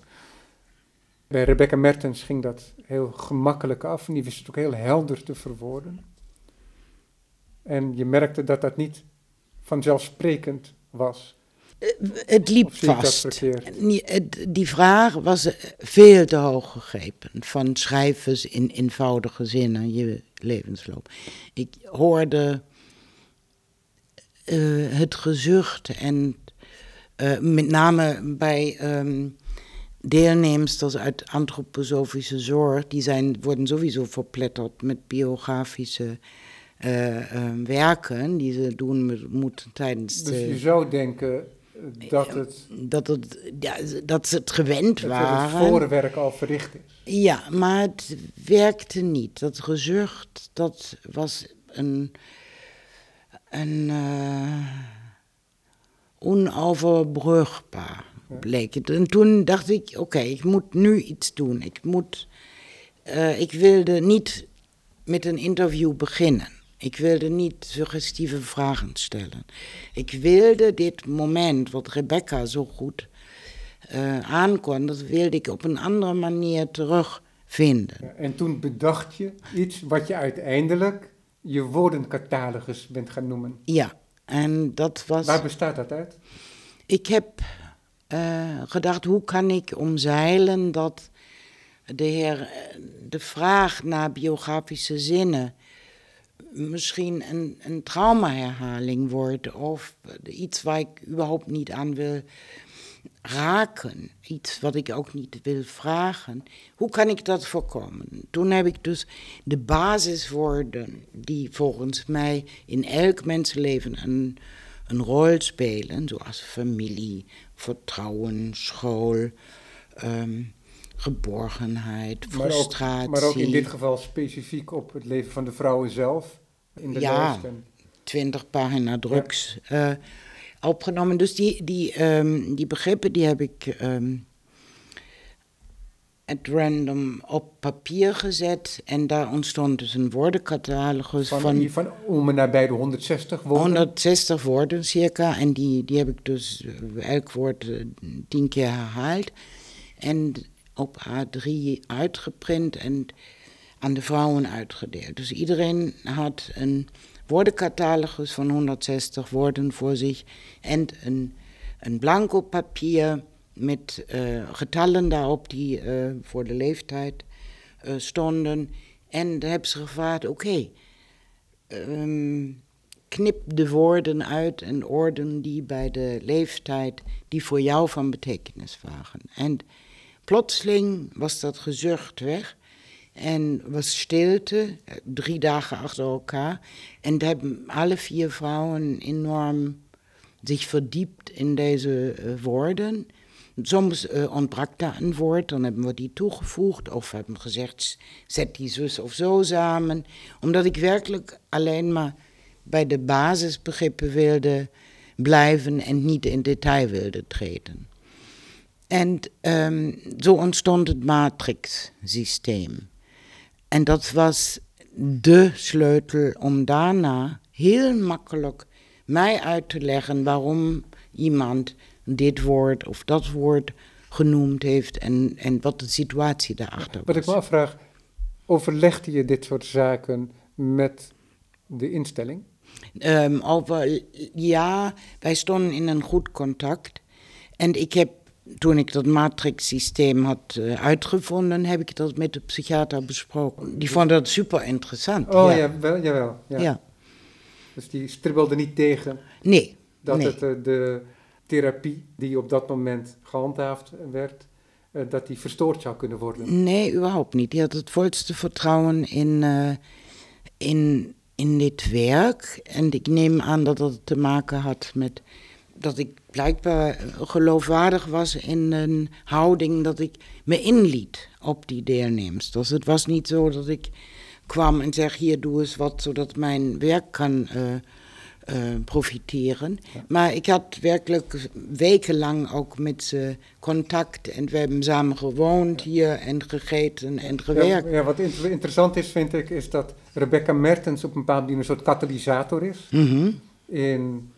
Bij Rebecca Mertens ging dat heel gemakkelijk af en die wist het ook heel helder te verwoorden. En je merkte dat dat niet vanzelfsprekend was. Het liep vast. Die vraag was veel te hoog gegrepen. Van schrijvers in eenvoudige zinnen, je levensloop. Ik hoorde uh, het gezucht en uh, met name bij um, deelnemers uit antroposofische zorg, die zijn, worden sowieso verpletterd met biografische uh, werken die ze doen moeten tijdens. Dus je zou denken dat het. Dat, het, ja, dat ze het gewend dat waren. Dat het voorwerk al verricht is. Ja, maar het werkte niet. Dat gezucht, dat was een. een uh, onoverbrugbaar, bleek het. En toen dacht ik: oké, okay, ik moet nu iets doen. Ik moet. Uh, ik wilde niet met een interview beginnen. Ik wilde niet suggestieve vragen stellen. Ik wilde dit moment, wat Rebecca zo goed uh, aankon, dat wilde ik op een andere manier terugvinden. Ja, en toen bedacht je iets wat je uiteindelijk je woordencatalogus bent gaan noemen. Ja, en dat was. Waar bestaat dat uit? Ik heb uh, gedacht, hoe kan ik omzeilen dat de, heer, de vraag naar biografische zinnen misschien een, een traumaherhaling wordt of iets waar ik überhaupt niet aan wil raken. Iets wat ik ook niet wil vragen. Hoe kan ik dat voorkomen? Toen heb ik dus de basiswoorden die volgens mij in elk mensenleven een, een rol spelen, zoals familie, vertrouwen, school. Um, geborgenheid, frustratie. Maar ook, maar ook, in dit geval specifiek op het leven van de vrouwen zelf in de ja, twintig pagina drugs ja. uh, opgenomen. Dus die, die, um, die begrippen die heb ik um, at random op papier gezet. En daar ontstond dus een woordencatalogus van... Van, van om nabij de 160 woorden? 160 woorden circa. En die, die heb ik dus uh, elk woord uh, tien keer herhaald. En op A3 uitgeprint en aan de vrouwen uitgedeeld. Dus iedereen had een woordencatalogus van 160 woorden voor zich en een, een blanco papier met uh, getallen daarop die uh, voor de leeftijd uh, stonden. En daar hebben ze gevraagd, oké, um, knip de woorden uit en orden die bij de leeftijd die voor jou van betekenis waren. En plotseling was dat gezucht weg en was stilte, drie dagen achter elkaar. En daar hebben alle vier vrouwen enorm zich verdiept in deze uh, woorden. Soms uh, ontbrak daar een woord, dan hebben we die toegevoegd of hebben gezegd, zet die zus of zo samen. Omdat ik werkelijk alleen maar bij de basisbegrippen wilde blijven en niet in detail wilde treden. En um, zo ontstond het matrix-systeem. En dat was de sleutel om daarna heel makkelijk mij uit te leggen waarom iemand dit woord of dat woord genoemd heeft en, en wat de situatie daarachter was. Wat ik me afvraag, overlegde je dit soort zaken met de instelling? Um, over, ja, wij stonden in een goed contact. En ik heb, toen ik dat matrix-systeem had uh, uitgevonden, heb ik dat met de psychiater besproken. Die vond dat super interessant. Oh ja, wel, jawel. Ja. ja. Dus die stribbelde niet tegen? Nee. Dat nee. het uh, de therapie die op dat moment gehandhaafd werd, uh, dat die verstoord zou kunnen worden? Nee, überhaupt niet. Die had het volste vertrouwen in, in in dit werk. En ik neem aan dat dat te maken had met dat ik blijkbaar geloofwaardig was in een houding dat ik me inliet op die deelnemers. Dus het was niet zo dat ik kwam en zeg hier doe eens wat zodat mijn werk kan uh, uh, profiteren. Ja. Maar ik had werkelijk wekenlang ook met ze contact en we hebben samen gewoond hier en gegeten en gewerkt. Ja, ja wat inter interessant is vind ik is dat Rebecca Mertens op een bepaalde manier een soort katalysator is. Mm -hmm. In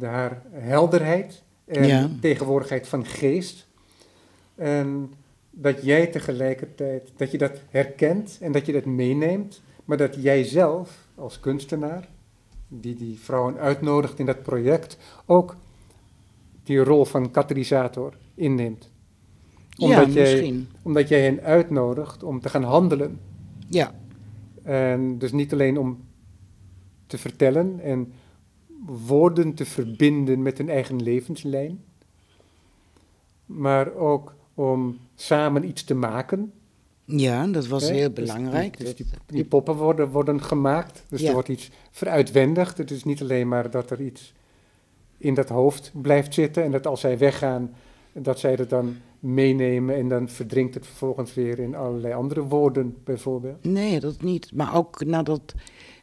haar helderheid en ja. tegenwoordigheid van geest. En dat jij tegelijkertijd, dat je dat herkent en dat je dat meeneemt, maar dat jij zelf als kunstenaar, die die vrouwen uitnodigt in dat project, ook die rol van katalysator inneemt. Omdat, ja, jij, omdat jij hen uitnodigt om te gaan handelen. Ja. En dus niet alleen om te vertellen en woorden te verbinden met hun eigen levenslijn, maar ook om samen iets te maken. Ja, dat was heel Dus belangrijk. die, dus die, die poppen worden, worden gemaakt, dus Ja. er wordt iets veruitwendigd. Het is niet alleen maar dat er iets in dat hoofd blijft zitten en dat als zij weggaan, dat zij het dan meenemen en dan verdrinkt het vervolgens weer in allerlei andere woorden, bijvoorbeeld. Nee, dat niet. Maar ook nadat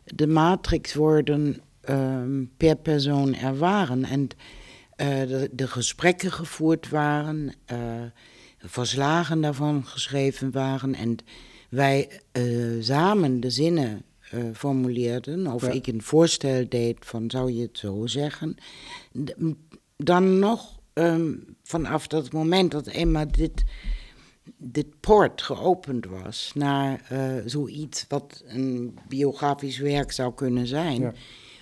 de matrixwoorden ehm, per persoon er waren. En eh, de, de gesprekken gevoerd waren, eh, verslagen daarvan geschreven waren. En wij eh, samen de zinnen formuleerden, of Ja. ik een voorstel deed van zou je het zo zeggen, dan nog ehm, vanaf dat moment dat eenmaal dit dit poort geopend was naar zoiets wat een biografisch werk zou kunnen zijn, Ja.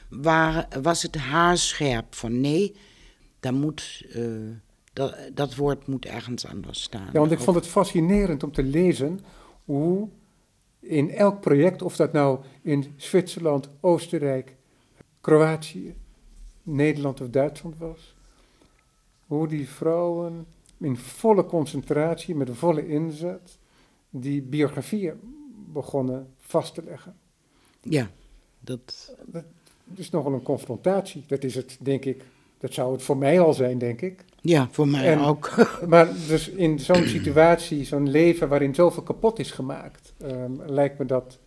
Waar, was het haarscherp van nee, daar moet, eh, dat, dat woord moet ergens anders staan. Ja, want ik vond het fascinerend om te lezen hoe in elk project, of dat nou in Zwitserland, Oostenrijk, Kroatië, Nederland of Duitsland was, hoe die vrouwen in volle concentratie, met volle inzet, die biografieën begonnen vast te leggen. Ja, dat, Dat is nogal een confrontatie. Dat is het, denk ik. Dat zou het voor mij al zijn, denk ik. ja, voor mij En- ook. Maar dus in zo'n situatie, zo'n leven waarin zoveel kapot is gemaakt, ehm, lijkt me dat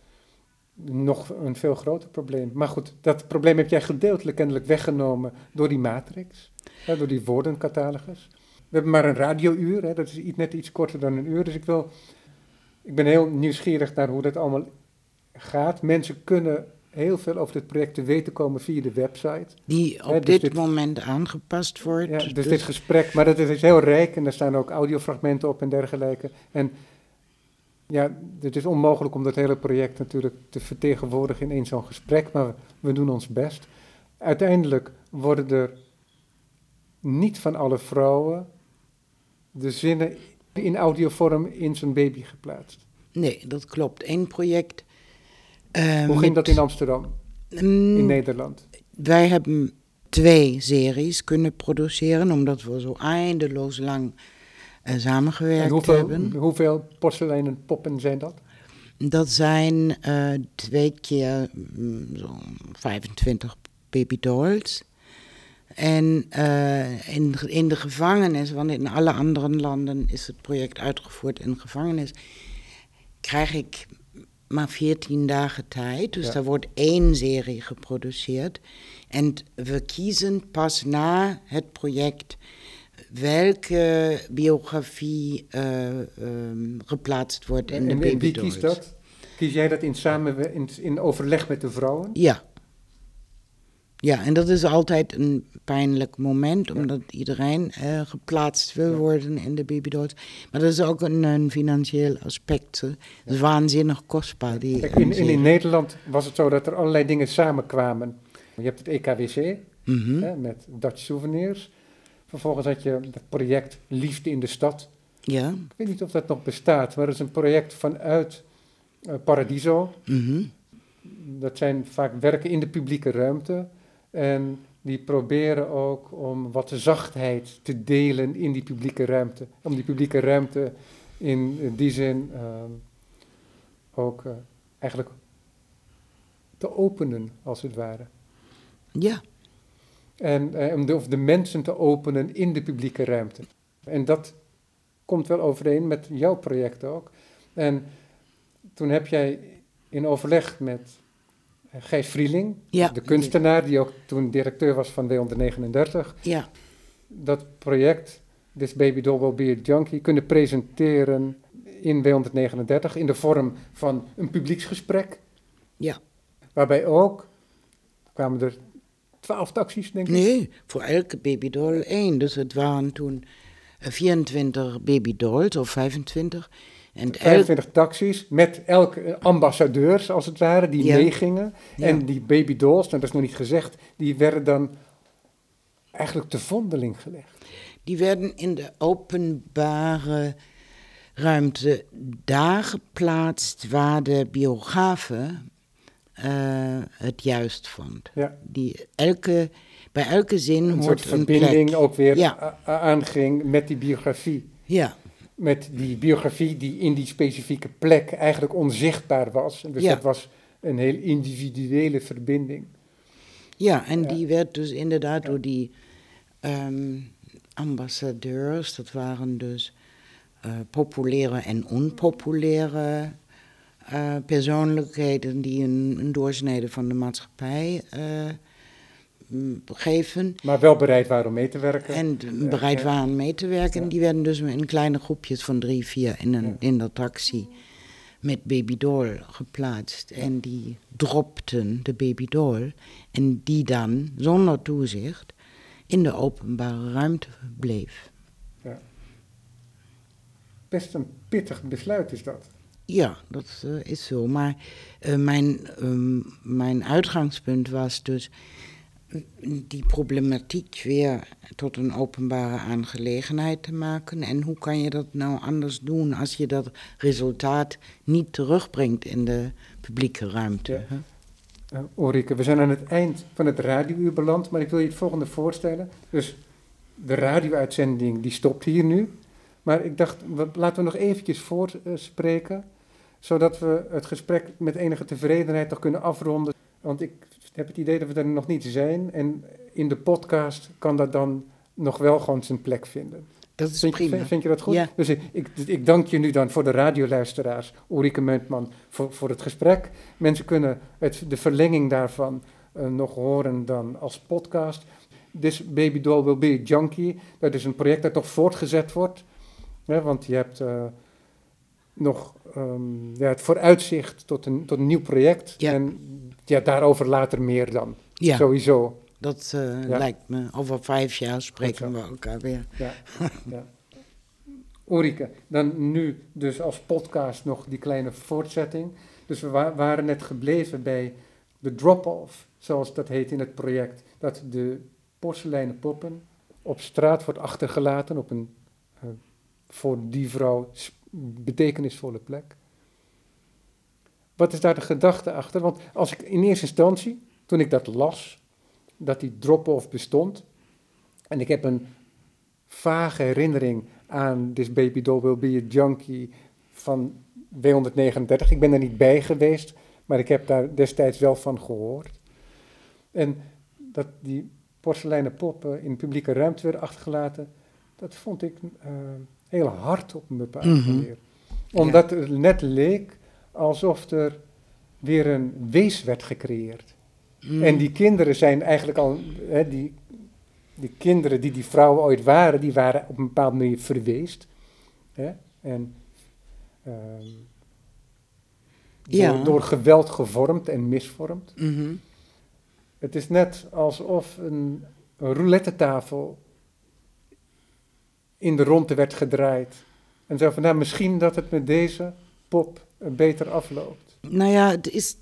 nog een veel groter probleem. Maar goed, dat probleem heb jij gedeeltelijk kennelijk weggenomen door die matrix, hè, door die woordencatalogus. We hebben maar een radiouur, hè, dat is iets- net iets korter dan een uur. Dus ik, wil, ik ben heel nieuwsgierig naar hoe dat allemaal gaat. Mensen kunnen heel veel over dit project te weten komen via de website. Die op dus dit, dit- moment aangepast wordt. Ja, dus, dit gesprek, maar dat is heel rijk en er staan ook audiofragmenten op en dergelijke. En Ja, het is onmogelijk om dat hele project natuurlijk te vertegenwoordigen in één zo'n gesprek, maar we doen ons best. Uiteindelijk worden er niet van alle vrouwen de zinnen in audiovorm in zijn baby geplaatst. Nee, dat klopt. Eén project. Uh, Hoe ging dat in Amsterdam, Mm, in Nederland? Wij hebben twee series kunnen produceren, omdat we zo eindeloos lang eh, samengewerkt En hoeveel, hebben. hoeveel porseleinen poppen zijn dat? Dat zijn eh, twee keer mm, zo'n 25 babydolls. En eh, in, in de gevangenis, want in alle andere landen is het project uitgevoerd in de gevangenis, krijg ik maar 14 dagen tijd. Dus Ja. daar wordt één serie geproduceerd. En we kiezen pas na het project welke biografie eh, ehm, geplaatst wordt in de en, en wie kiest dat? Kies jij dat in, samen, in, in overleg met de vrouwen? Ja. Ja, en dat is altijd een pijnlijk moment, omdat iedereen geplaatst wil worden in de babydolls. Maar dat is ook een, een financieel aspect. Het is waanzinnig kostbaar. Die Kijk, in, in, serie. in Nederland was het zo dat er allerlei dingen samenkwamen. Je hebt het EKWC Mhm. hè, met Dutch Souvenirs. Vervolgens had je het project Liefde in de Stad. Ja. Ik weet niet of dat nog bestaat, maar dat is een project vanuit eh, Paradiso. mhm. Dat zijn vaak werken in de publieke ruimte. En die proberen ook om wat zachtheid te delen in die publieke ruimte. Om die publieke ruimte in die zin ehm, ook eh, eigenlijk te openen, als het ware. Ja. En eh, om de, of de mensen te openen in de publieke ruimte. En dat komt wel overeen met jouw project ook. En toen heb jij in overleg met Gijs Vrieling, Ja. de kunstenaar die ook toen directeur was van W139, Ja. dat project, This Baby Doll Will Be a Junkie, kunnen presenteren in W139 in de vorm van een publieksgesprek. Ja. Waarbij ook, kwamen er twaalf taxis denk ik. Nee, voor elke babydoll één. Dus het waren toen eh, 24 babydolls of 25. En elk 25 taxis met elke ambassadeurs, als het ware, die Ja. meegingen. Ja. En die baby dolls, nou, dat is nog niet gezegd, die werden dan eigenlijk te vondeling gelegd. Die werden in de openbare ruimte daar geplaatst waar de biografe eh, het juist vond. Ja. Die elke, bij elke zin Een soort hoort een verbinding plek. ook weer Ja. a- a- aanging met die biografie. Ja, Met die biografie die in die specifieke plek eigenlijk onzichtbaar was. Dus Ja. dat was een heel individuele verbinding. ja, en Ja. die werd dus inderdaad door die ehm, ambassadeurs, dat waren dus eh, populaire en onpopulaire eh, persoonlijkheden die een, een doorsnede van de maatschappij eh, geven. Maar wel bereid waren om mee te werken. En de- bereid ja. waren mee te werken. Ja. Die werden dus in kleine groepjes van drie, vier in, een, Ja. in dat taxi met babydoll geplaatst. En die dropten de babydoll. En die dan, zonder toezicht, in de openbare ruimte bleef. Best een pittig besluit is dat. Ja, dat eh, is zo. Maar eh, mijn, ehm, mijn uitgangspunt was dus die problematiek weer tot een openbare aangelegenheid te maken. En hoe kan je dat nou anders doen als je dat resultaat niet terugbrengt in de publieke ruimte? Ja. Uh, Ulrike, we zijn aan het eind van het radiouur beland, maar ik wil je het volgende voorstellen. Dus de radio-uitzending die stopt hier nu. Maar ik dacht, laten we nog eventjes voorspreken, zodat we het gesprek met enige tevredenheid toch kunnen afronden. Want ik heb het idee dat we er nog niet zijn en in de podcast kan dat dan nog wel gewoon zijn plek vinden. Dat is Vind, je- prima. vind, vind je dat goed? Ja. Dus ik, ik, ik dank je nu dan voor de radioluisteraars, Ulrike Muntman, voor, voor het gesprek. Mensen kunnen het, de verlenging daarvan eh, nog horen dan als podcast. This Baby Doll Will Be a Junkie. Dat is een project dat nog voortgezet wordt. Hè, want je hebt eh, nog ehm, ja, het vooruitzicht tot een, tot een nieuw project. Ja. En ja, daarover later meer dan. Ja, Sowieso. dat eh, Ja. lijkt me. Over vijf jaar spreken we elkaar weer. Ja, ja. Ulrike, dan nu dus als podcast nog die kleine voortzetting. Dus we wa- waren net gebleven bij de drop-off, zoals dat heet in het project. Dat de porseleinen poppen op straat wordt achtergelaten op een eh, voor die vrouw betekenisvolle plek. Wat is daar de gedachte achter? Want als ik in eerste instantie, toen ik dat las, dat die drop-off bestond, en ik heb een vage herinnering aan This Baby Doll Will Be a Junkie van W139. Ik ben er niet bij geweest, maar ik heb daar destijds wel van gehoord. En dat die porseleinen poppen in publieke ruimte werden achtergelaten, dat vond ik eh, heel hard op een bepaalde manier. Omdat het net leek alsof er weer een wees werd gecreëerd. Mm. En die kinderen zijn eigenlijk al, hè, die, die kinderen die die vrouwen ooit waren, die waren op een bepaalde manier verweest. Hè? En ehm, Ja. door, door geweld gevormd en misvormd. Mhm. Het is net alsof een, een roulette tafel in de ronde werd gedraaid. En zo van, nou, misschien dat het met deze pop beter afloopt. Nou ja, het is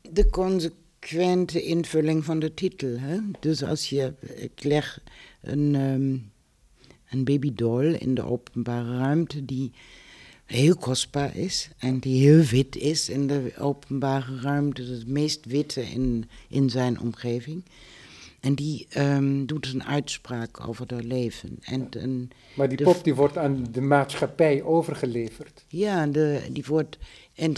de consequente invulling van de titel. Hè? Dus als je, ik leg een, ehm, een babydoll in de openbare ruimte die heel kostbaar is en die heel wit is in de openbare ruimte, het meest witte in, in zijn omgeving. En die ehm, doet een uitspraak over haar leven. En een, Maar die pop die wordt aan de maatschappij overgeleverd. ja, de, die wordt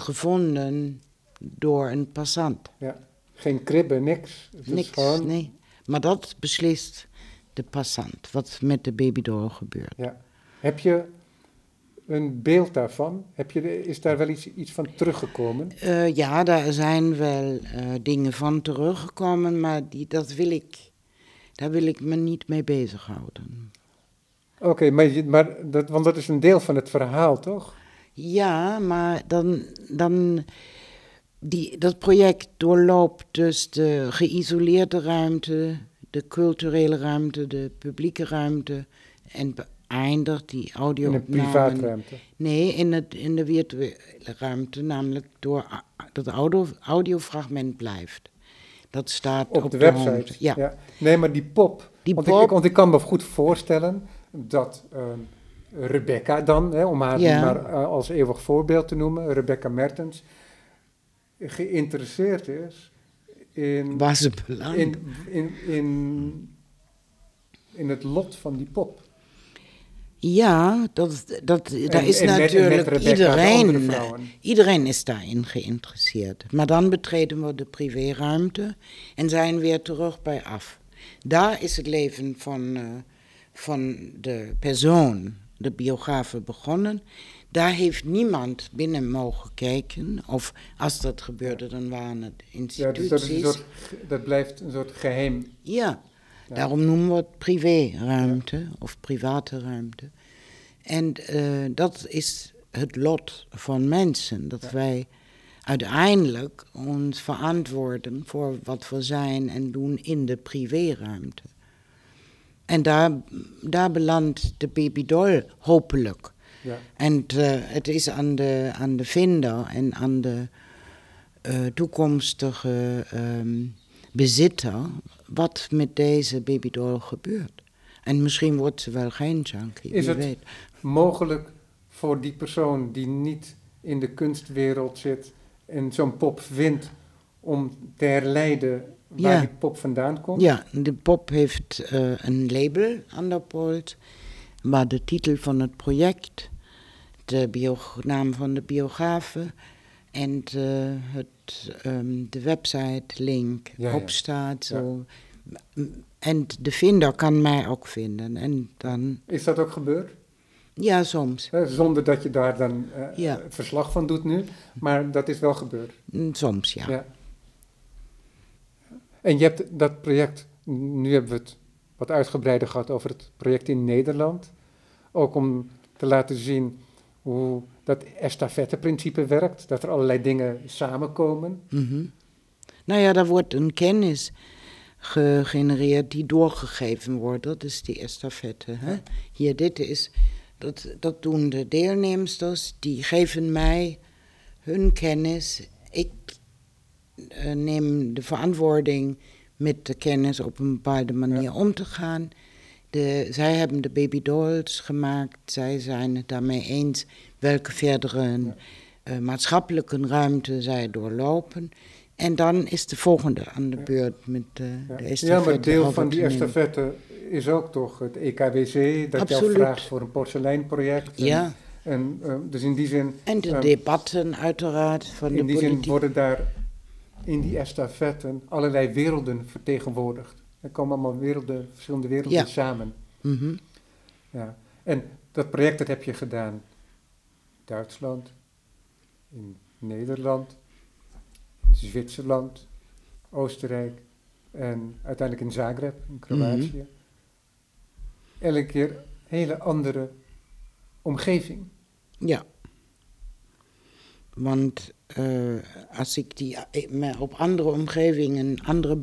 gevonden door een passant. Ja. Geen kribben, niks. Het is Niks, gewoon- nee. Maar dat beslist de passant, wat met de babydoll gebeurt. Ja. Heb je een beeld daarvan? Heb je, is daar wel iets, iets van teruggekomen? Eh, ja, daar zijn wel eh, dingen van teruggekomen, maar die, dat wil ik, daar wil ik me niet mee bezighouden. Oké, maar, maar dat, want dat is een deel van het verhaal, toch? Ja, maar dan, dan die, dat project doorloopt dus de geïsoleerde ruimte, de culturele ruimte, de publieke ruimte en beëindigt die In een audio privaatruimte. Nee, in, het, in de virtuele ruimte, namelijk door dat audio, audiofragment blijft. Dat staat Op, op, de website. Ja. Nee, maar die pop. Die want, Ik, pop- ik, want ik kan me goed voorstellen dat ehm, Rebecca dan, hè, om haar Ja. maar eh, als eeuwig voorbeeld te noemen, Rebecca Mertens, geïnteresseerd is in, waar ze belandt. in, in, in, in het lot van die pop. Ja, dat, dat, daar is met- met natuurlijk iedereen, iedereen is daarin geïnteresseerd. Maar dan betreden we de privéruimte en zijn weer terug bij af. Daar is het leven van, eh, van de persoon, de biografe, begonnen. Daar heeft niemand binnen mogen kijken. Of als dat gebeurde, dan waren het Ja, instituties. dus dat, is een soort, ge- dat blijft een soort geheim. Ja, Ja. Daarom noemen we het privéruimte of private ruimte. En eh, dat is het lot van mensen, dat wij uiteindelijk ons verantwoorden voor wat we zijn en doen in de privéruimte. En daar, daar belandt de babydoll hopelijk. Ja. En eh, het is aan de, aan de vinder en aan de eh, toekomstige ehm, bezitter wat met deze babydoll gebeurt. En misschien wordt ze wel geen junkie, Is het- weet. Mogelijk voor die persoon die niet in de kunstwereld zit en zo'n pop vindt om te herleiden waar Ja. die pop vandaan komt. Ja, de pop heeft eh, een label aan de poort, waar de titel van het project, de naam van de biografe en de, het, ehm, de website link Ja, op staat. Zo. En de vinder kan mij ook vinden. En dan, Is dat ook gebeurd? ja, soms. Zonder dat je daar dan Ja. verslag van doet nu, maar dat is wel gebeurd. Mm, Soms, ja. Ja. En je hebt dat project, nu hebben we het wat uitgebreider gehad over het project in Nederland. Ook om te laten zien hoe dat estafette-principe werkt, dat er allerlei dingen samenkomen. Mhm. Nou ja, daar wordt een kennis gegenereerd die doorgegeven wordt. Dat is die estafette. Hè? Hier, dit is Dat, dat doen de deelnemers, die geven mij hun kennis. Ik uh, neem de verantwoording met de kennis op een bepaalde manier om te gaan. De, zij hebben de baby dolls gemaakt. Zij zijn het daarmee eens welke verdere uh, maatschappelijke ruimte zij doorlopen. En dan is de volgende aan de beurt met ja. de estafette. Ja, maar deel van die estafette is ook toch het EKWC, dat jou vraagt voor een porseleinproject. Ja. En, uh, dus in die zin... En de debatten uiteraard van in de die politiek. zin worden daar in die estafetten allerlei werelden vertegenwoordigd. Er komen allemaal werelden, verschillende werelden Ja. samen. Mhm. Ja. En dat project dat heb je gedaan in Duitsland, in Nederland, in Zwitserland, Oostenrijk en uiteindelijk in Zagreb, in Kroatië. Elke keer een hele andere omgeving. Ja. Want eh, als ik die, eh, me op andere omgevingen, andere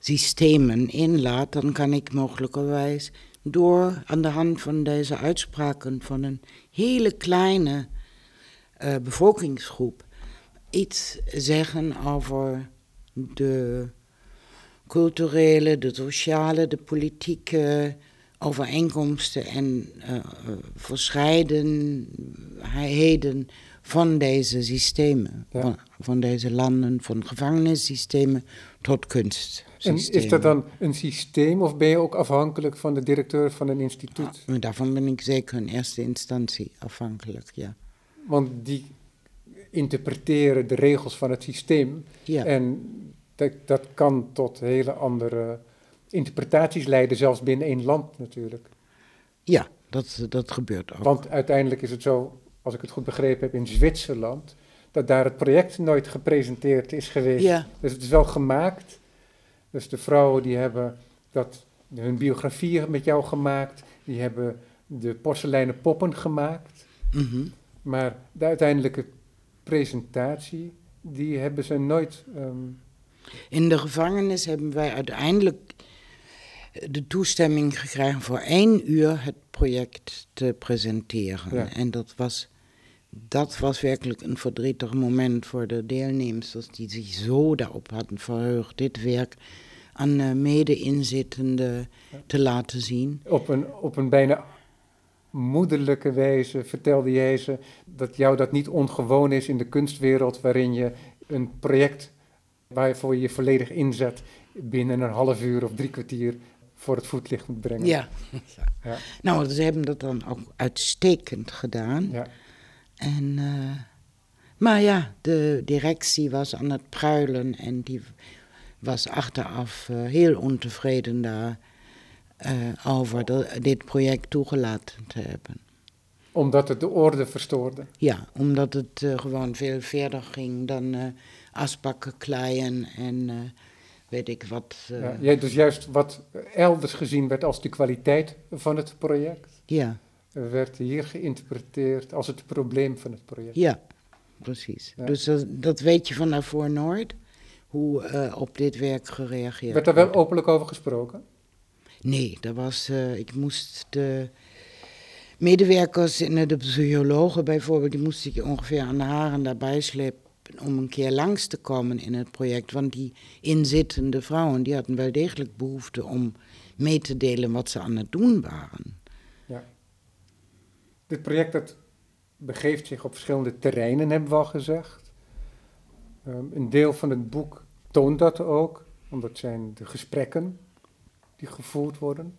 bevolkingssystemen inlaat, dan kan ik mogelijkerwijs door aan de hand van deze uitspraken van een hele kleine eh, bevolkingsgroep iets zeggen over de culturele, de sociale, de politieke overeenkomsten en eh, verscheidenheden van deze systemen, Ja. van, van deze landen, van gevangenissystemen tot En is dat dan een systeem of ben je ook afhankelijk van de directeur van een instituut? Maar Daarvan ben ik zeker in eerste instantie afhankelijk, ja. Want die interpreteren de regels van het systeem. Ja, En dat, dat kan tot hele andere interpretaties leiden, zelfs binnen één land natuurlijk. ja dat, dat gebeurt ook. Want uiteindelijk is het zo, als ik het goed begrepen heb, in Zwitserland, dat daar het project nooit gepresenteerd is geweest. ja, Dus het is wel gemaakt. Dus de vrouwen die hebben dat, hun biografieën met jou gemaakt, die hebben de porseleinen poppen gemaakt. mhm. Maar de uiteindelijke presentatie, die hebben ze nooit. ehm, In de gevangenis hebben wij uiteindelijk de toestemming gekregen voor één uur het project te presenteren. Ja. En dat was, dat was werkelijk een verdrietig moment voor de deelnemers, die zich zo daarop hadden verheugd, dit werk aan de mede-inzittenden te laten zien. op, een, op een bijna moederlijke wijze vertelde jij ze dat jou dat niet ongewoon is in de kunstwereld, waarin je een project waarvoor je je volledig inzet binnen een half uur of drie kwartier voor het voetlicht moet brengen. Ja. Ja. Nou, ze hebben dat dan ook uitstekend gedaan. Ja. En, eh, maar ja, de directie was aan het pruilen en die was achteraf eh, heel ontevreden daar eh, over de- dit project toegelaten te hebben. Omdat het de orde verstoorde. Ja, omdat het gewoon veel verder ging dan asbakken kleien en weet ik wat. Ja, dus juist wat elders gezien werd als de kwaliteit van het project, ja, werd hier geïnterpreteerd als het probleem van het project. ja, precies. Ja. Dus dat, dat weet je van daarvoor nooit, hoe eh, op dit werk gereageerd Werd daar wel openlijk over gesproken? Nee, dat was, eh, ik moest de medewerkers en de psychologen bijvoorbeeld, die moest ik ongeveer aan de haren daarbij slepen om een keer langs te komen in het project. Want die inzittende vrouwen, die hadden wel degelijk behoefte om mee te delen wat ze aan het doen waren. Dit project dat begeeft zich op verschillende terreinen, hebben we al gezegd. Ehm, een deel van het boek toont dat ook, want dat zijn de gesprekken die gevoerd worden.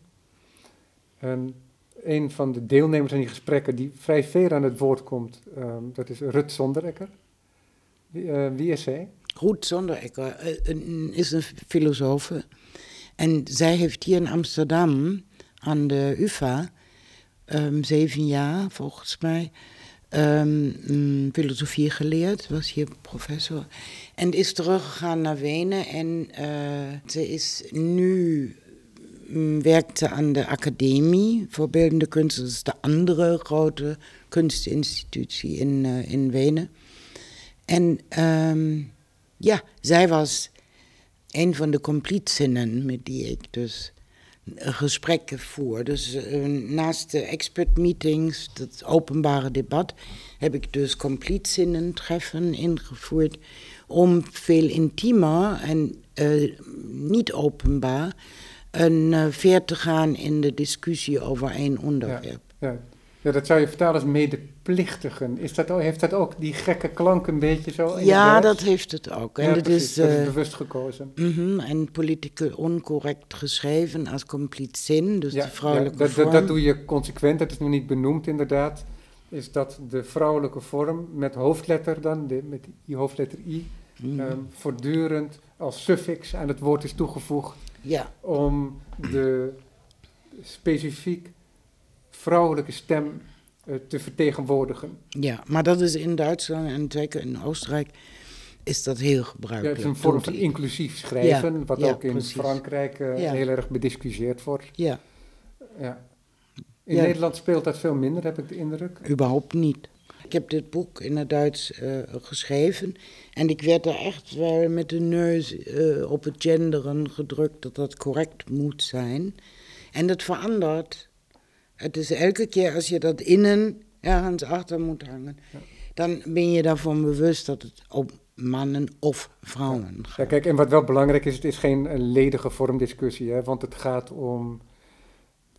En een van de deelnemers aan die gesprekken die vrij veel aan het woord komt, ehm, dat is Rut Zonderekker. Wie, eh, wie is zij? Ruth Sonderecker eh, is een filosoof. En zij heeft hier in Amsterdam aan de UvA ehm, zeven jaar, volgens mij, ehm, mm, filosofie geleerd. Was hier professor. En is teruggegaan naar Wenen. En eh, ze is nu mm, werkte aan de Academie voor Beeldende Kunst. Dat is de andere grote kunstinstitutie in, eh, in Wenen. En ehm, ja, zij was een van de complietsinnen met die ik dus gesprekken voer. Dus uh, naast de expert meetings, het openbare debat, heb ik dus compleetzinnen treffen ingevoerd om veel intiemer en uh, niet openbaar een uh, veer te gaan in de discussie over één onderwerp. Ja, dat zou je vertalen als medeplichtigen. Is dat, heeft dat ook die gekke klank een beetje zo? ja, dat heeft het ook. En ja, dat, is, dat is bewust gekozen. -hmm, en politiek oncorrect geschreven als zin, dus ja, de vrouwelijke dat, vorm. Dat, doe je consequent, dat is nog niet benoemd inderdaad. Is dat de vrouwelijke vorm met hoofdletter dan, de, met die hoofdletter I, mm. um, voortdurend als suffix aan het woord is toegevoegd. Ja. Om de specifiek vrouwelijke stem uh, te vertegenwoordigen. Ja, maar dat is in Duitsland en zeker in Oostenrijk is dat heel gebruikelijk. Ja, het is een vorm van inclusief schrijven, ja, wat ja, ook in precies. Frankrijk uh, heel erg bediscussieerd wordt. Ja. ja. In Nederland speelt dat veel minder, heb ik de indruk. Überhaupt niet. Ik heb dit boek in het Duits uh, geschreven en ik werd er echt wel met de neus uh, op het genderen gedrukt dat dat correct moet zijn. En dat verandert. Het is elke keer als je dat innen ergens achter moet hangen, ja. dan ben je daarvan bewust dat het op mannen of vrouwen gaat. Ja, kijk, en wat wel belangrijk is, het is geen ledige vormdiscussie, hè, want het gaat om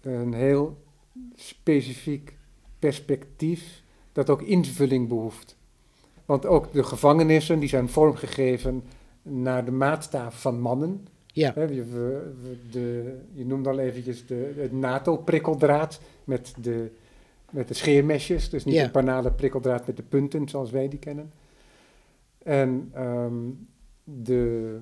een heel specifiek perspectief dat ook invulling behoeft. Want ook de gevangenissen die zijn vormgegeven naar de maatstaf van mannen. Ja. He, we, we, de, je noemde al eventjes de, het NATO-prikkeldraad met de, met de scheermesjes. Dus niet Ja. een banale prikkeldraad met de punten zoals wij die kennen. En ehm, de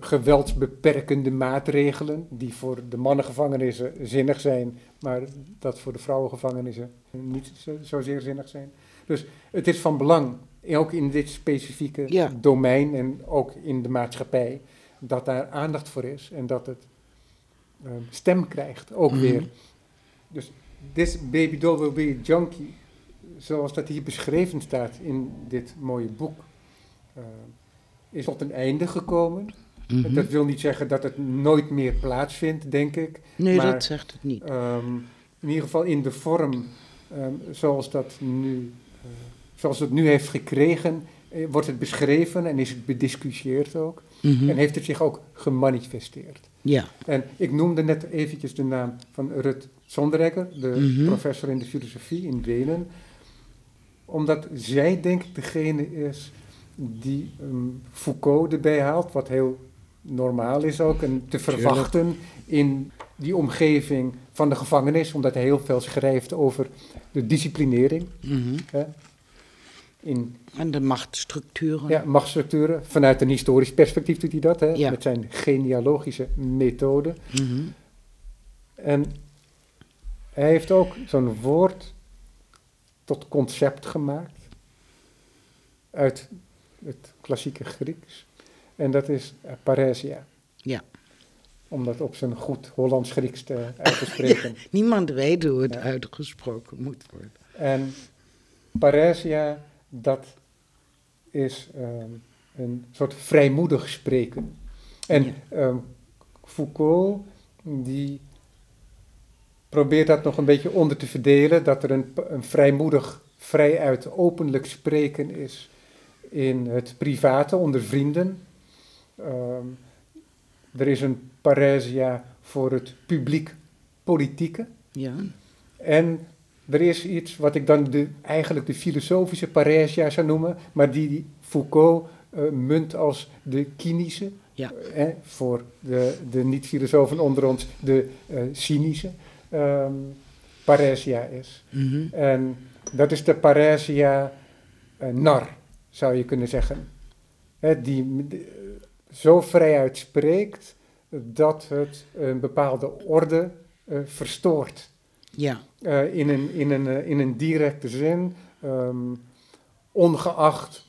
geweldsbeperkende maatregelen die voor de mannengevangenissen zinnig zijn, maar dat voor de vrouwengevangenissen niet zo, zozeer zinnig zijn. Dus het is van belang, ook in dit specifieke Ja. domein en ook in de maatschappij, dat daar aandacht voor is en dat het ehm, stem krijgt, ook Mhm. weer. Dus this baby doll will be a junkie, zoals dat hier beschreven staat in dit mooie boek, eh, is tot een einde gekomen. Mhm. Dat wil niet zeggen dat het nooit meer plaatsvindt, denk ik. Nee, maar- dat zegt het niet. Ehm, in ieder geval in de vorm ehm, zoals, dat nu, eh, zoals het nu heeft gekregen, eh, wordt het beschreven en is het bediscussieerd ook. Mhm. En heeft het zich ook gemanifesteerd. Ja, En ik noemde net eventjes de naam van Rut Sonderegger, de Mhm. professor in de filosofie in Wenen. Omdat zij denk ik degene is die ehm, Foucault erbij haalt, wat heel normaal is ook en te verwachten in die omgeving van de gevangenis, omdat hij heel veel schrijft over de disciplinering mhm. hè, in en de machtsstructuren. ja, machtsstructuren. Vanuit een historisch perspectief doet hij dat, hè, Ja. met zijn genealogische methode. Mhm. En hij heeft ook zo'n woord tot concept gemaakt uit het klassieke Grieks. En dat is eh, paresia. Ja. Om dat op zijn goed Hollands-Grieks te, uit te spreken. Niemand weet hoe het Ja. uitgesproken moet worden. En paresia, dat is ehm, een soort vrijmoedig spreken. En Ja. ehm, Foucault, die probeert dat nog een beetje onder te verdelen, dat er een, een vrijmoedig, vrijuit openlijk spreken is in het private, onder vrienden. Ehm, er is een paresia voor het publiek-politieke. Ja. En er is iets wat ik dan de, eigenlijk de filosofische paresia zou noemen, maar die Foucault eh, munt als de kynische, Ja. eh, voor de, de niet-filosofen onder ons, de eh, cynische ehm paresia is. Mhm. En dat is de paresia eh, nar, zou je kunnen zeggen. Hè, die eh, zo vrijuit spreekt dat het een bepaalde orde eh, verstoort. Ja. In, een, in, een, in een directe zin, ehm, ongeacht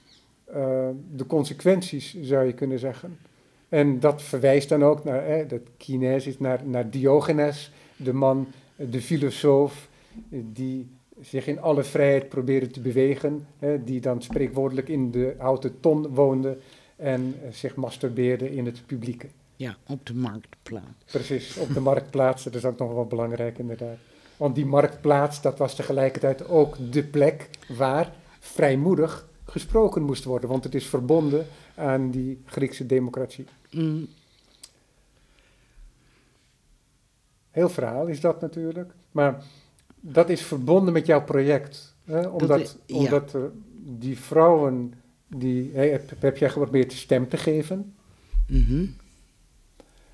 de consequenties, zou je kunnen zeggen. En dat verwijst dan ook naar, eh, dat kinesis, naar, naar Diogenes, de man, de filosoof, die zich in alle vrijheid probeerde te bewegen, hè, die dan spreekwoordelijk in de houten ton woonde en eh, zich masturbeerde in het publieke. Ja, op de marktplaats. Precies, op de marktplaats, dat is ook nog wel belangrijk inderdaad. Want die marktplaats, dat was tegelijkertijd ook de plek waar vrijmoedig gesproken moest worden. Want het is verbonden aan die Griekse democratie. Mm, Heel verhaal is dat natuurlijk. Maar dat is verbonden met jouw project. Hè? Omdat, ja. omdat er die vrouwen, die heb, heb jij geprobeerd stem te geven. mhm.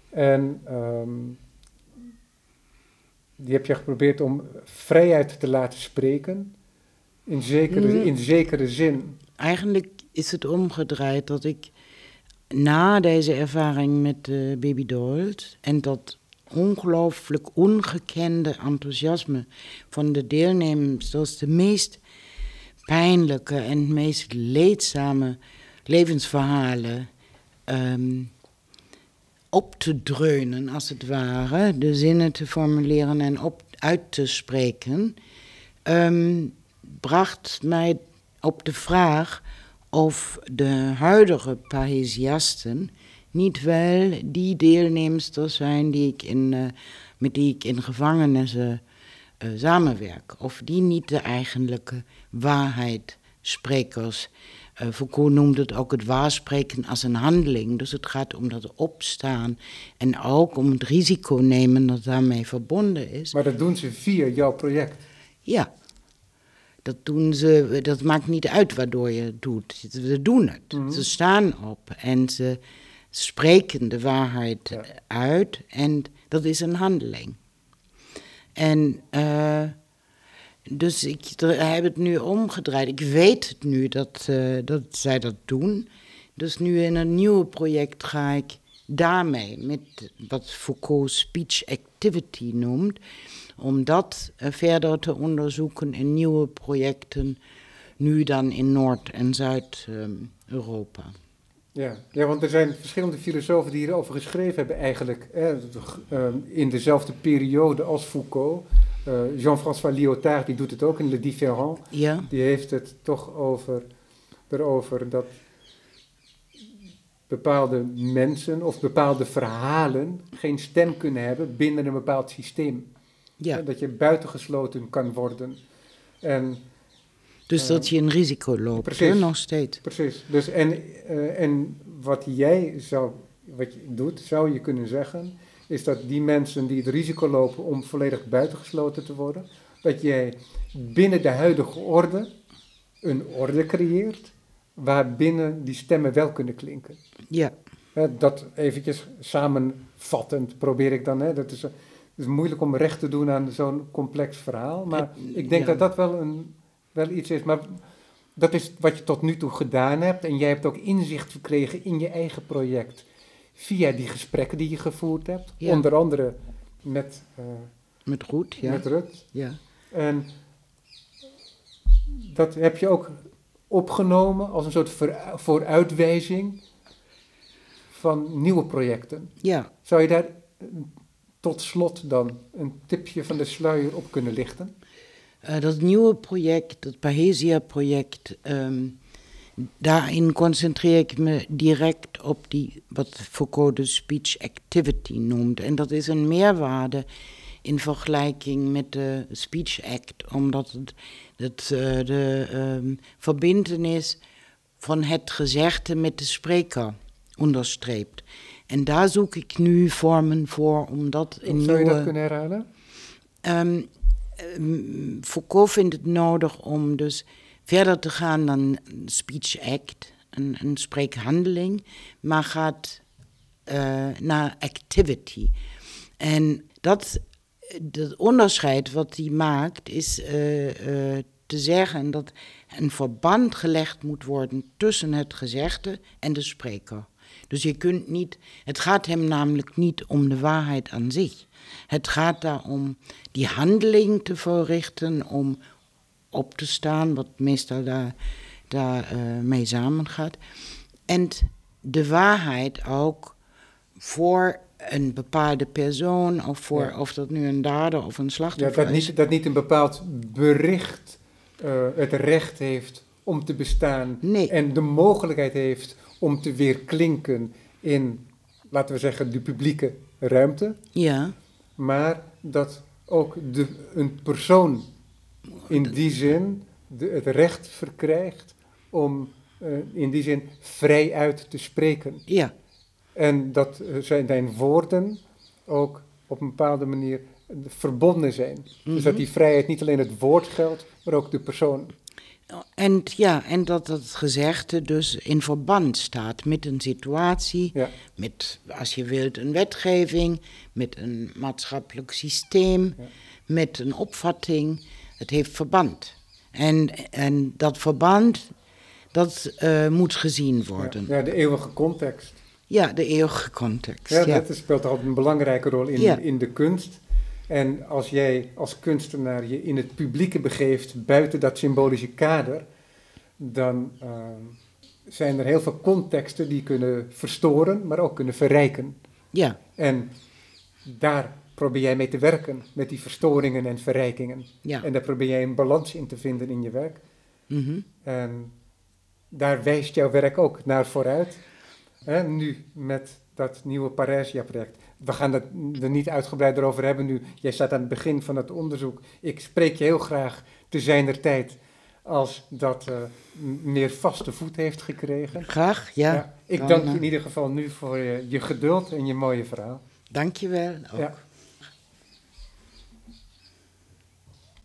En ehm, die heb je geprobeerd om vrijheid te laten spreken. In zekere, Mm. in zekere zin. Eigenlijk is het omgedraaid dat ik na deze ervaring met de baby dolls en dat ongelooflijk ongekende enthousiasme van de deelnemers, dat de meest pijnlijke en meest leedzame levensverhalen ehm, op te dreunen, als het ware, de zinnen te formuleren en op, uit te spreken, ehm, bracht mij op de vraag of de huidige Parisiasten niet wel die deelnemers zijn die ik in, eh, met die ik in gevangenissen eh, samenwerk. Of die niet de eigenlijke waarheidsprekers. Eh Foucault noemde het ook het waarspreken als een handeling. Dus het gaat om dat opstaan en ook om het risico nemen dat daarmee verbonden is. Maar dat doen ze via jouw project. Ja, dat doen ze, dat maakt niet uit waardoor je het doet. Ze doen het. Mhm. Ze staan op en ze spreken de waarheid Ja. uit en dat is een handeling. En eh, dus ik heb het nu omgedraaid. Ik weet het nu dat, eh, dat zij dat doen. Dus nu in een nieuwe project ga ik daarmee, met wat Foucault speech activity noemt, om dat eh, verder te onderzoeken in nieuwe projecten, nu dan in Noord- en Zuid-Europa. Ja. ja, want er zijn verschillende filosofen die hierover geschreven hebben eigenlijk. Hè, ehm, in dezelfde periode als Foucault. Eh, Jean-François Lyotard, die doet het ook in Le Différent. ja, Die heeft het toch over, erover dat bepaalde mensen of bepaalde verhalen geen stem kunnen hebben binnen een bepaald systeem. ja. Dat je buitengesloten kan worden. En Dus dat je een risico loopt, precies. hè, nog steeds. precies. Dus en, eh, en wat jij zou, wat je doet, zou je kunnen zeggen, is dat die mensen die het risico lopen om volledig buitengesloten te worden, dat jij binnen de huidige orde een orde creëert waarbinnen die stemmen wel kunnen klinken. Ja, dat eventjes samenvattend probeer ik dan. Hè, dat is, het is moeilijk om recht te doen aan zo'n complex verhaal. Maar Het- ik denk ja. dat dat wel, een, wel iets is. Maar dat is wat je tot nu toe gedaan hebt. En jij hebt ook inzicht verkregen in je eigen project. Via die gesprekken die je gevoerd hebt. Ja. Onder andere met, eh, met goed, ja. met Rut. ja. En dat heb je ook opgenomen als een soort voor- vooruitwijzing van nieuwe projecten. Ja, Zou je daar eh, tot slot dan een tipje van de sluier op kunnen lichten? Eh, dat nieuwe project, dat Pahesia-project, ehm, daarin concentreer ik me direct op die, wat Foucault de speech activity noemt. En dat is een meerwaarde in vergelijking met de Speech Act, omdat het, het eh, de ehm, verbintenis van het gezegde met de spreker onderstreept. En daar zoek ik nu vormen voor om dat in Zou je nieuwe... dat kunnen herhalen? Ehm, Foucault vindt het nodig om dus verder te gaan dan speech act, een, een spreekhandeling, maar gaat eh, naar activity. En dat, dat onderscheid wat hij maakt is eh, eh, te zeggen dat een verband gelegd moet worden tussen het gezegde en de spreker. Dus je kunt niet, het gaat hem namelijk niet om de waarheid aan zich. Het gaat daarom die handeling te verrichten, om op te staan, wat meestal daar, daar eh, mee samengaat. En de waarheid ook voor een bepaalde persoon, of voor Ja. of dat nu een dader of een Ja, slachtoffer dat, is. niet, dat niet een bepaald bericht eh, het recht heeft om te bestaan Nee. en de mogelijkheid heeft om te weerklinken in laten we zeggen, de publieke ruimte, Ja, maar dat ook de, een persoon in die zin de, het recht verkrijgt om eh, in die zin vrij uit te spreken. ja, En dat eh, zijn zijn woorden ook op een bepaalde manier verbonden zijn. Dus dat die vrijheid niet alleen het woord geldt, maar ook de persoon. En, ja, en dat het gezegde dus in verband staat met een situatie, Ja. met, als je wilt, een wetgeving, met een maatschappelijk systeem, Ja. met een opvatting. Het heeft verband. En, en dat verband, dat eh, moet gezien worden. Ja, de eeuwige context. Ja, de eeuwige context. Ja, Ja, Dat speelt altijd een belangrijke rol in, Ja. in de kunst. En als jij als kunstenaar je in het publieke begeeft buiten dat symbolische kader, dan ehm, zijn er heel veel contexten die kunnen verstoren, maar ook kunnen verrijken. ja, En daar probeer jij mee te werken, met die verstoringen en verrijkingen. ja. En daar probeer jij een balans in te vinden in je werk. mhm. En daar wijst jouw werk ook naar vooruit. Nu met dat nieuwe Parijsia-project. We gaan het er niet uitgebreider over hebben nu. Jij staat aan het begin van het onderzoek. Ik spreek je heel graag te zijner tijd als dat eh, meer vaste voet heeft gekregen. Graag, ja. ik dan, dank je eh, in ieder geval nu voor je, je geduld en je mooie verhaal. Dank je wel. ook. Ja.